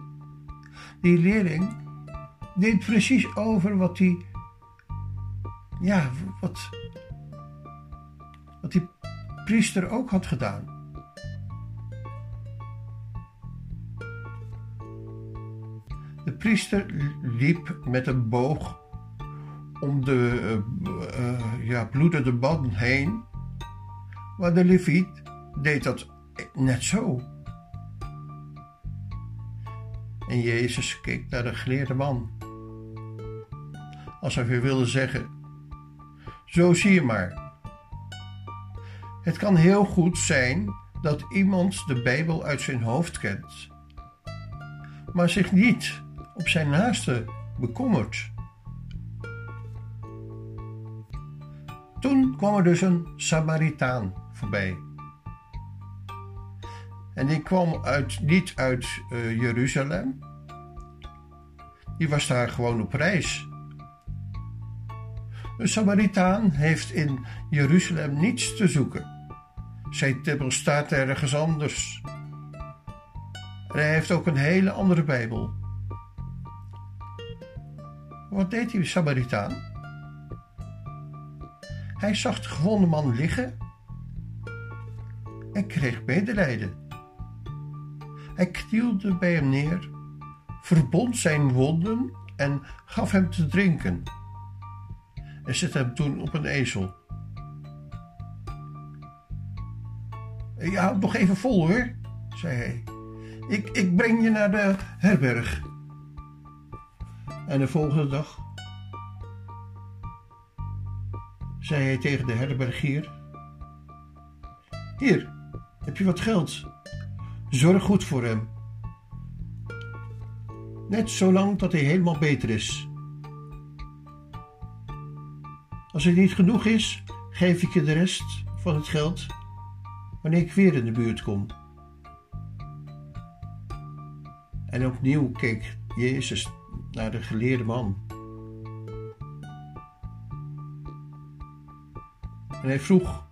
Die leerling deed precies over wat die, ja, wat, wat die priester ook had gedaan. De priester liep met een boog om de uh, uh, ja, bloedende band heen, maar de leviet deed dat net zo. En Jezus keek naar de geleerde man, alsof hij wilde zeggen: Zo zie je maar. Het kan heel goed zijn dat iemand de Bijbel uit zijn hoofd kent, maar zich niet op zijn naaste bekommert. Kwam er dus een Samaritaan voorbij. En die kwam uit, niet uit uh, Jeruzalem. Die was daar gewoon op reis. Een Samaritaan heeft in Jeruzalem niets te zoeken. Zijn tempel staat ergens anders. En hij heeft ook een hele andere Bijbel. Wat deed die Samaritaan? Hij zag de gewonde man liggen en kreeg medelijden. Hij knielde bij hem neer, verbond zijn wonden en gaf hem te drinken. En zette hem toen op een ezel. Houdt nog even vol hoor, zei hij. Ik, ik breng je naar de herberg. En de volgende dag zei hij tegen de herbergier: Hier, heb je wat geld? Zorg goed voor hem. Net zolang dat hij helemaal beter is. Als het niet genoeg is, geef ik je de rest van het geld wanneer ik weer in de buurt kom. En opnieuw keek Jezus naar de geleerde man. En hij vroeg: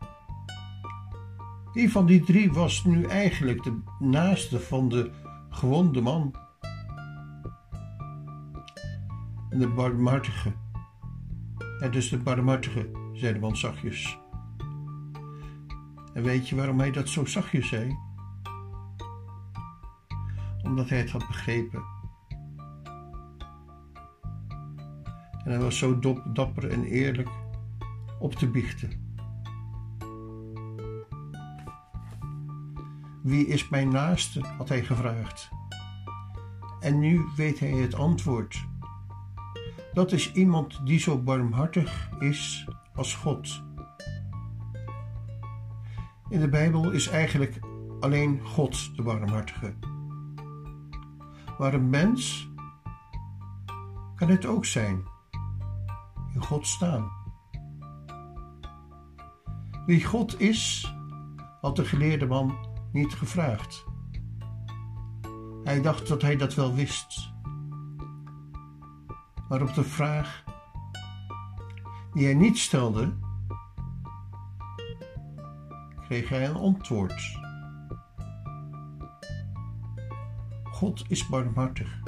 Wie van die drie was nu eigenlijk de naaste van de gewonde man? De barmhartige. En dus de barmhartige, zei de man zachtjes. En weet je waarom hij dat zo zachtjes zei? Omdat hij het had begrepen. En hij was zo dapper en eerlijk op te biechten. Wie is mijn naaste? had hij gevraagd. En nu weet hij het antwoord. Dat is iemand die zo barmhartig is als God. In de Bijbel is eigenlijk alleen God de barmhartige. Maar een mens kan het ook zijn. In God staan. Wie God is, had de geleerde man niet gevraagd. Hij dacht dat hij dat wel wist. Maar op de vraag die hij niet stelde, kreeg hij een antwoord. God is barmhartig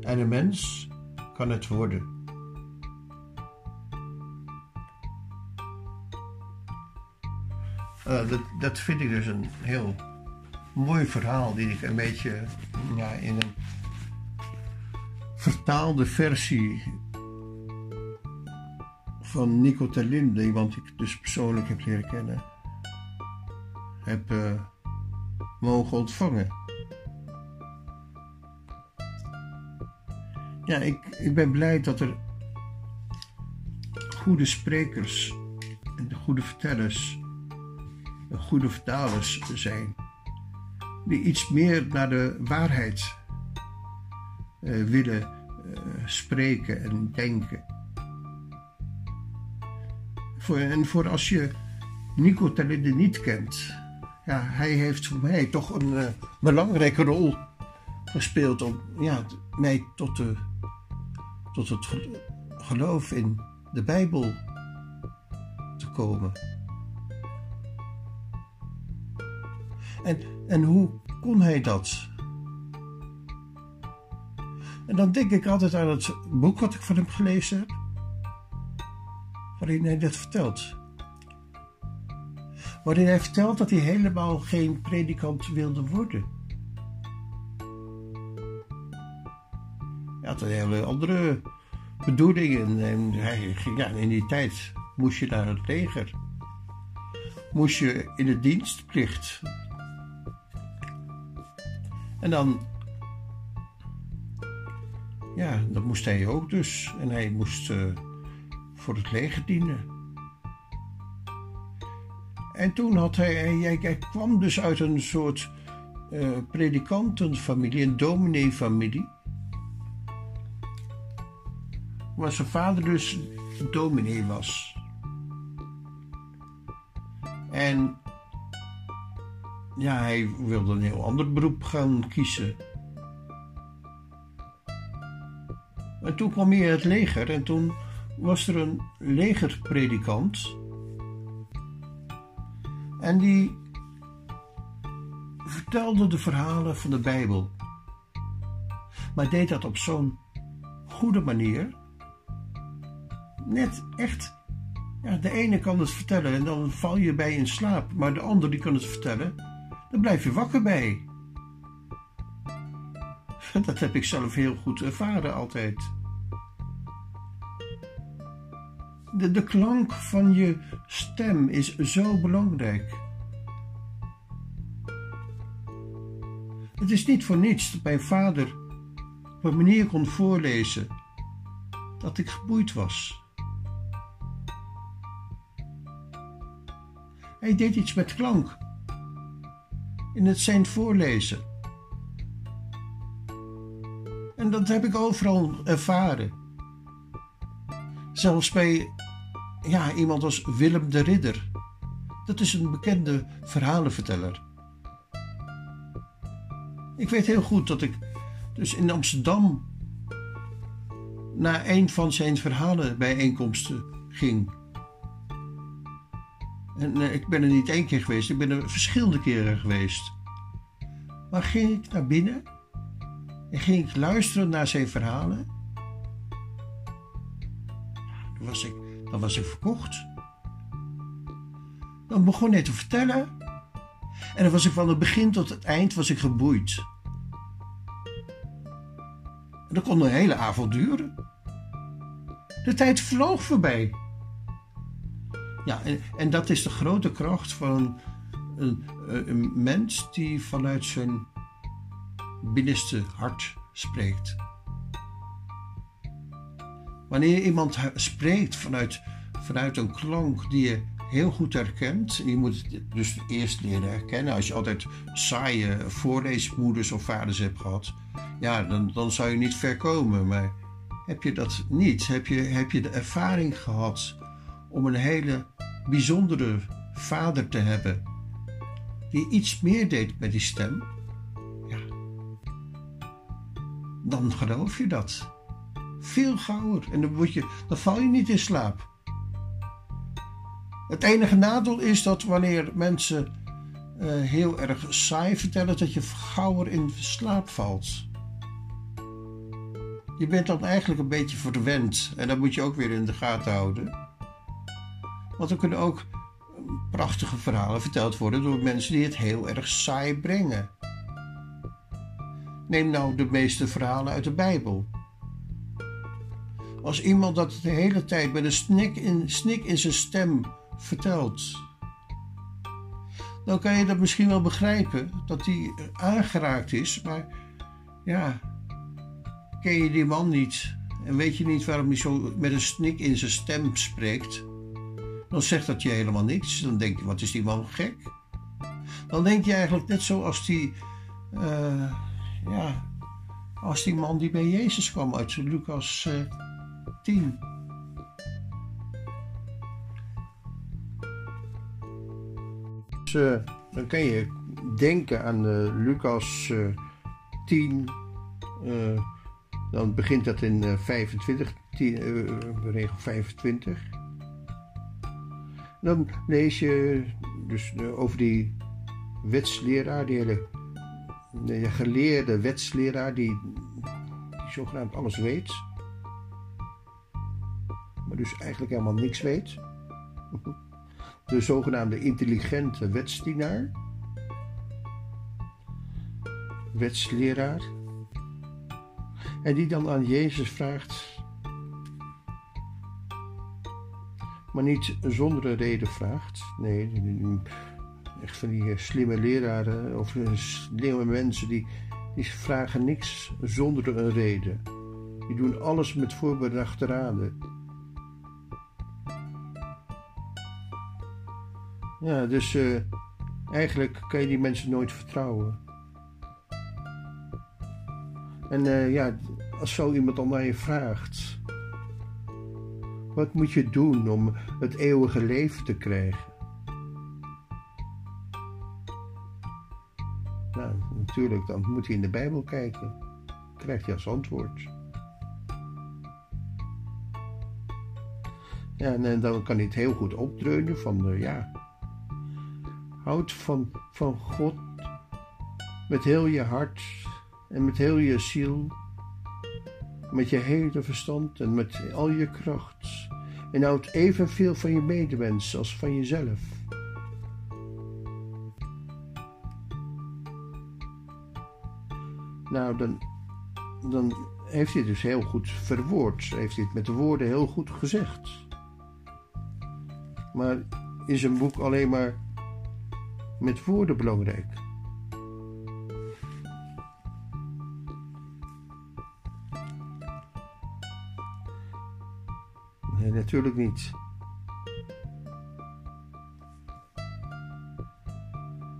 en een mens kan het worden. Uh, dat, dat vind ik dus een heel mooi verhaal, die ik een beetje ja, in een vertaalde versie van Nico Terlinde, iemand ik dus persoonlijk heb leren kennen, heb uh, mogen ontvangen. Ja, ik, ik ben blij dat er goede sprekers en goede vertellers goede vertalers zijn, die iets meer naar de waarheid uh, willen uh, spreken en denken. En voor als je Nico Talinde niet kent, ja, hij heeft voor mij toch een uh, belangrijke rol gespeeld om ja, mij tot, de, tot het geloof in de Bijbel te komen. En, en hoe kon hij dat? En dan denk ik altijd aan het boek wat ik van hem gelezen heb, waarin hij dat vertelt. Waarin hij vertelt dat hij helemaal geen predikant wilde worden. Hij had een hele andere bedoelingen. En ja, in die tijd moest je naar het leger. Moest je in de dienstplicht. En dan, ja, dat moest hij ook dus. En hij moest uh, voor het leger dienen. En toen had hij, hij, hij kwam dus uit een soort uh, predikantenfamilie, een domineefamilie. Waar zijn vader dus dominee was. En ja, hij wilde een heel ander beroep gaan kiezen. En toen kwam hij in het leger en toen was er een legerpredikant. En die vertelde de verhalen van de Bijbel. Maar deed dat op zo'n goede manier. Net echt. Ja, de ene kan het vertellen en dan val je bij in slaap. Maar de ander die kan het vertellen. Dan blijf je wakker bij. Dat heb ik zelf heel goed ervaren altijd. De, de klank van je stem is zo belangrijk. Het is niet voor niets dat mijn vader op een manier kon voorlezen dat ik geboeid was. Hij deed iets met klank in het zijn voorlezen. En dat heb ik overal ervaren. Zelfs bij ja, iemand als Willem de Ridder. Dat is een bekende verhalenverteller. Ik weet heel goed dat ik dus in Amsterdam naar een van zijn verhalenbijeenkomsten ging. En ik ben er niet één keer geweest, ik ben er verschillende keren geweest. Maar ging ik naar binnen en ging ik luisteren naar zijn verhalen. Dan was ik, dan was ik verkocht. Dan begon hij te vertellen. En dan was ik van het begin tot het eind was ik geboeid. En dat kon een hele avond duren. De tijd vloog voorbij. Ja, en, en dat is de grote kracht van een, een, een mens die vanuit zijn binnenste hart spreekt. Wanneer iemand spreekt vanuit, vanuit een klank die je heel goed herkent, je moet het dus eerst leren herkennen. Als je altijd saaie voorleesmoeders of vaders hebt gehad, ja, dan, dan zou je niet ver komen. Maar heb je dat niet? Heb je, heb je de ervaring gehad om een hele bijzondere vader te hebben die iets meer deed met die stem? Ja, dan geloof je dat. Veel gauwer. En dan, je, dan val je niet in slaap. Het enige nadeel is dat wanneer mensen uh, heel erg saai vertellen, dat je gauwer in slaap valt. Je bent dan eigenlijk een beetje verwend en dat moet je ook weer in de gaten houden. Want er kunnen ook prachtige verhalen verteld worden door mensen die het heel erg saai brengen. Neem nou de meeste verhalen uit de Bijbel. Als iemand dat de hele tijd met een snik in, snik in zijn stem vertelt, dan kan je dat misschien wel begrijpen dat hij aangeraakt is, maar ja, ken je die man niet en weet je niet waarom hij zo met een snik in zijn stem spreekt, dan zegt dat je helemaal niks. Dan denk je, wat is die man gek? Dan denk je eigenlijk net zoals die, uh, ja, als die man die bij Jezus kwam uit Lucas uh, 10. Dus, uh, dan kan je denken aan Lucas 10 dan begint dat in 25, 10, regel 25. Dan lees je dus over die wetsleraar, die hele de geleerde wetsleraar die, die zogenaamd alles weet. Maar dus eigenlijk helemaal niks weet. De zogenaamde intelligente wetsdienaar. Wetsleraar. En die dan aan Jezus vraagt, maar niet zonder een reden vraagt. Nee, echt van die slimme leraren of slimme mensen die, die vragen niks zonder een reden. Die doen alles met voorbedachte raden. Ja, dus uh, eigenlijk kan je die mensen nooit vertrouwen. En ja, als zo iemand dan naar je vraagt: wat moet je doen om het eeuwige leven te krijgen? Nou, natuurlijk, dan moet je in de Bijbel kijken. Krijgt je als antwoord. Ja, en dan kan hij het heel goed opdreunen van, de ja, houd van, van God met heel je hart en met heel je ziel, met je hele verstand en met al je kracht. En houd evenveel van je medemens als van jezelf. Nou, dan, dan heeft hij dus heel goed verwoord. Heeft hij het met de woorden heel goed gezegd. Maar is een boek alleen maar met woorden belangrijk? Natuurlijk niet.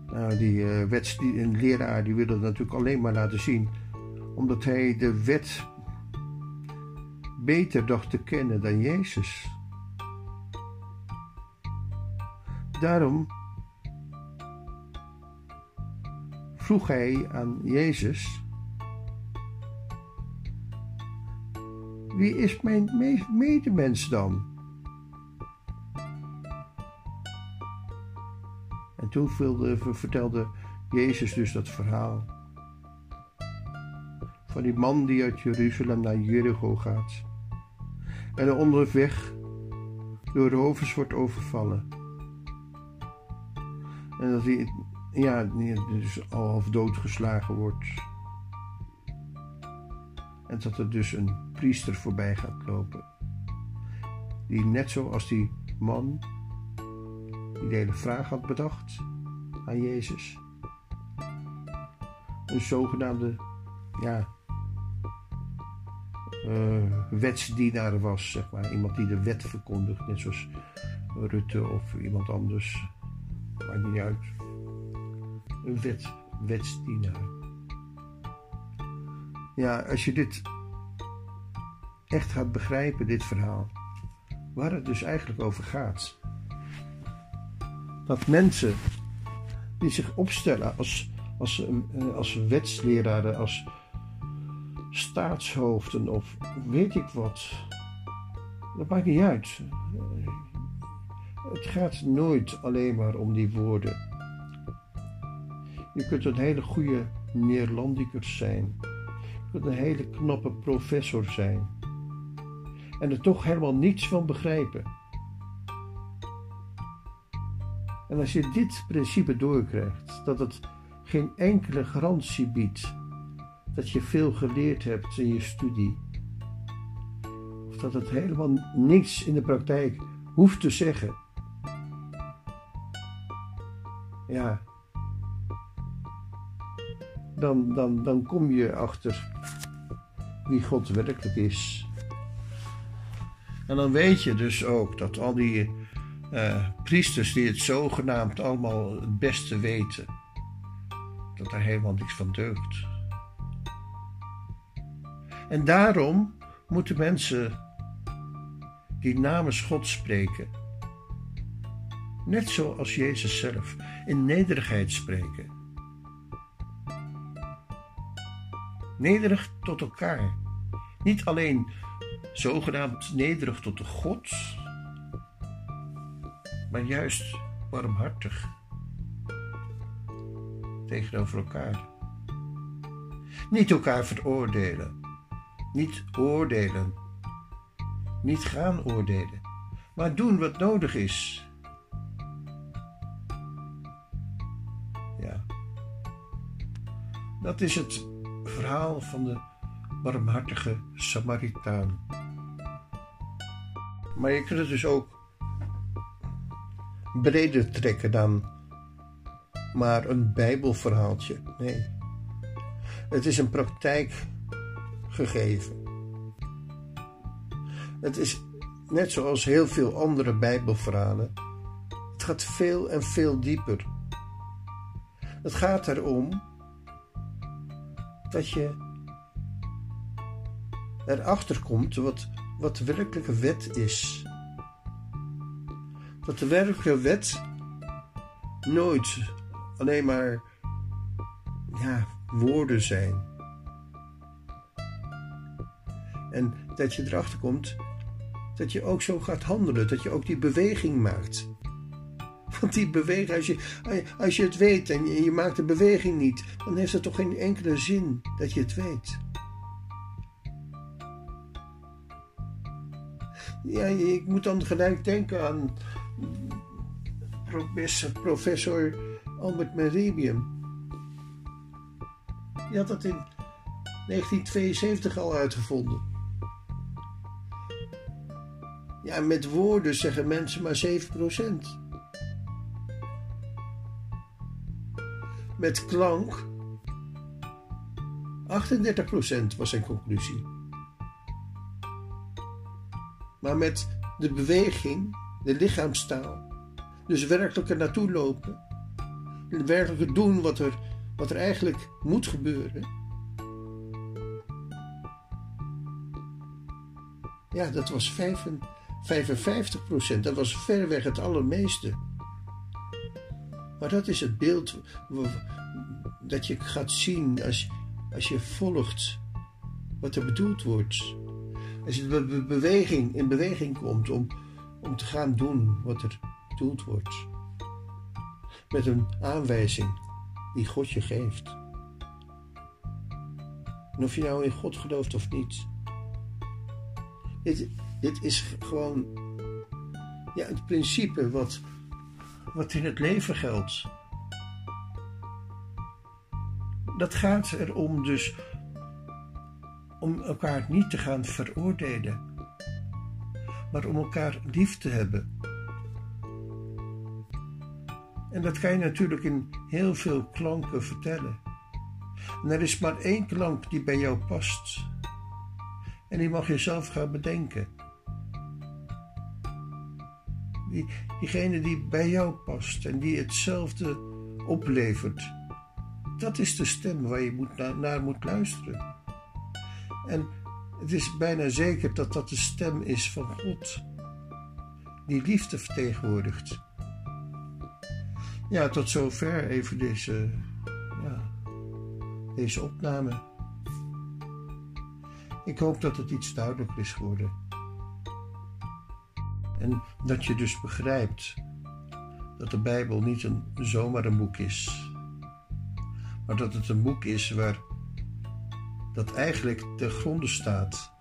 Nou, die uh, wets, die, een leraar die wil het natuurlijk alleen maar laten zien, omdat hij de wet beter dacht te kennen dan Jezus. Daarom vroeg hij aan Jezus: Wie is mijn medemens dan? En toen vertelde Jezus dus dat verhaal van die man die uit Jeruzalem naar Jericho gaat en er onderweg door rovers wordt overvallen. En dat hij ja, dus al half doodgeslagen wordt. En dat er dus een priester voorbij gaat lopen. Die net zoals die man die de hele vraag had bedacht aan Jezus. Een zogenaamde, ja, uh, wetsdienaar was, zeg maar. Iemand die de wet verkondigt, net zoals Rutte of iemand anders. Maakt niet uit. Een wet, wetsdienaar. Ja, als je dit echt gaat begrijpen, dit verhaal, waar het dus eigenlijk over gaat. Dat mensen die zich opstellen als, als, eh, als wetsleraren, als staatshoofden of weet ik wat, dat maakt niet uit. Het gaat nooit alleen maar om die woorden. Je kunt een hele goede Neerlandicus zijn. Je kunt een hele knappe professor zijn. En er toch helemaal niets van begrijpen. En als je dit principe doorkrijgt, dat het geen enkele garantie biedt dat je veel geleerd hebt in je studie, of dat het helemaal niets in de praktijk hoeft te zeggen, ja, dan, dan, dan kom je achter wie God werkelijk is. En dan weet je dus ook dat al die uh, priesters die het zogenaamd allemaal het beste weten, dat er helemaal niks van deugt. En daarom moeten mensen die namens God spreken, net zoals Jezus zelf, in nederigheid spreken. Nederig tot elkaar. Niet alleen zogenaamd nederig tot de God, maar juist warmhartig tegenover elkaar. Niet elkaar veroordelen, niet oordelen, niet gaan oordelen, maar doen wat nodig is. Ja, dat is het verhaal van de barmhartige Samaritaan. Maar je kunt het dus ook breder trekken dan maar een Bijbelverhaaltje. Nee. Het is een praktijk gegeven. Het is net zoals heel veel andere Bijbelverhalen. Het gaat veel en veel dieper. Het gaat erom dat je erachter komt wat, wat de werkelijke wet is. Dat de werkelijke wet nooit alleen maar ja, woorden zijn. En dat je erachter komt dat je ook zo gaat handelen, dat je ook die beweging maakt. Want die beweging, als je, als je het weet en je, je maakt de beweging niet, dan heeft het toch geen enkele zin dat je het weet. Ja, ik moet dan gelijk denken aan professor Albert Meribium. Die had dat in 1972 al uitgevonden. Ja, met woorden zeggen mensen maar 7%. Met klank 38% was zijn conclusie. Maar met de beweging, de lichaamstaal, dus werkelijk er naartoe lopen, werkelijk doen wat er, wat er eigenlijk moet gebeuren. Ja, dat was 55 procent. Dat was verreweg het allermeeste. Maar dat is het beeld dat je gaat zien als, als je volgt wat er bedoeld wordt. Als je beweging, in beweging komt om, om te gaan doen wat er bedoeld wordt. Met een aanwijzing die God je geeft. En of je nou in God gelooft of niet. Dit, dit is gewoon ja, het principe wat, wat in het leven geldt. Dat gaat erom dus om elkaar niet te gaan veroordelen, maar om elkaar lief te hebben. En dat kan je natuurlijk in heel veel klanken vertellen. En er is maar één klank die bij jou past. En die mag je zelf gaan bedenken. Die, diegene die bij jou past en die hetzelfde oplevert. Dat is de stem waar je moet naar moet luisteren. En het is bijna zeker dat dat de stem is van God, die liefde vertegenwoordigt. Ja, tot zover even deze, ja, deze opname. Ik hoop dat het iets duidelijker is geworden. En dat je dus begrijpt dat de Bijbel niet een, zomaar een boek is, maar dat het een boek is waar dat eigenlijk ten gronde staat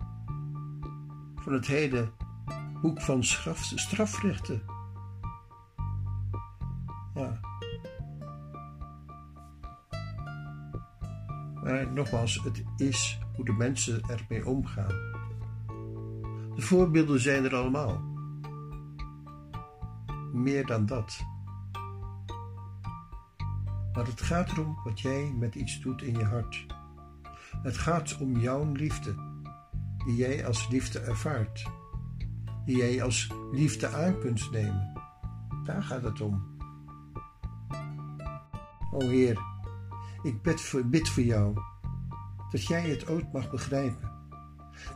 van het hele boek van straf, strafrechten. Ja. Maar nogmaals, het is hoe de mensen ermee omgaan. De voorbeelden zijn er allemaal. Meer dan dat. Maar het gaat erom wat jij met iets doet in je hart. Het gaat om jouw liefde, die jij als liefde ervaart, die jij als liefde aan kunt nemen. Daar gaat het om. O Heer, ik bid voor, bid voor jou dat jij het ooit mag begrijpen.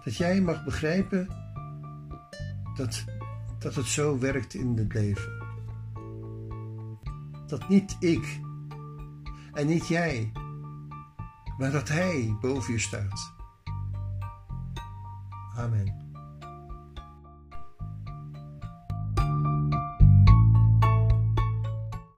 Dat jij mag begrijpen dat, dat het zo werkt in het leven. Dat niet ik en niet jij maar dat Hij boven je staat. Amen.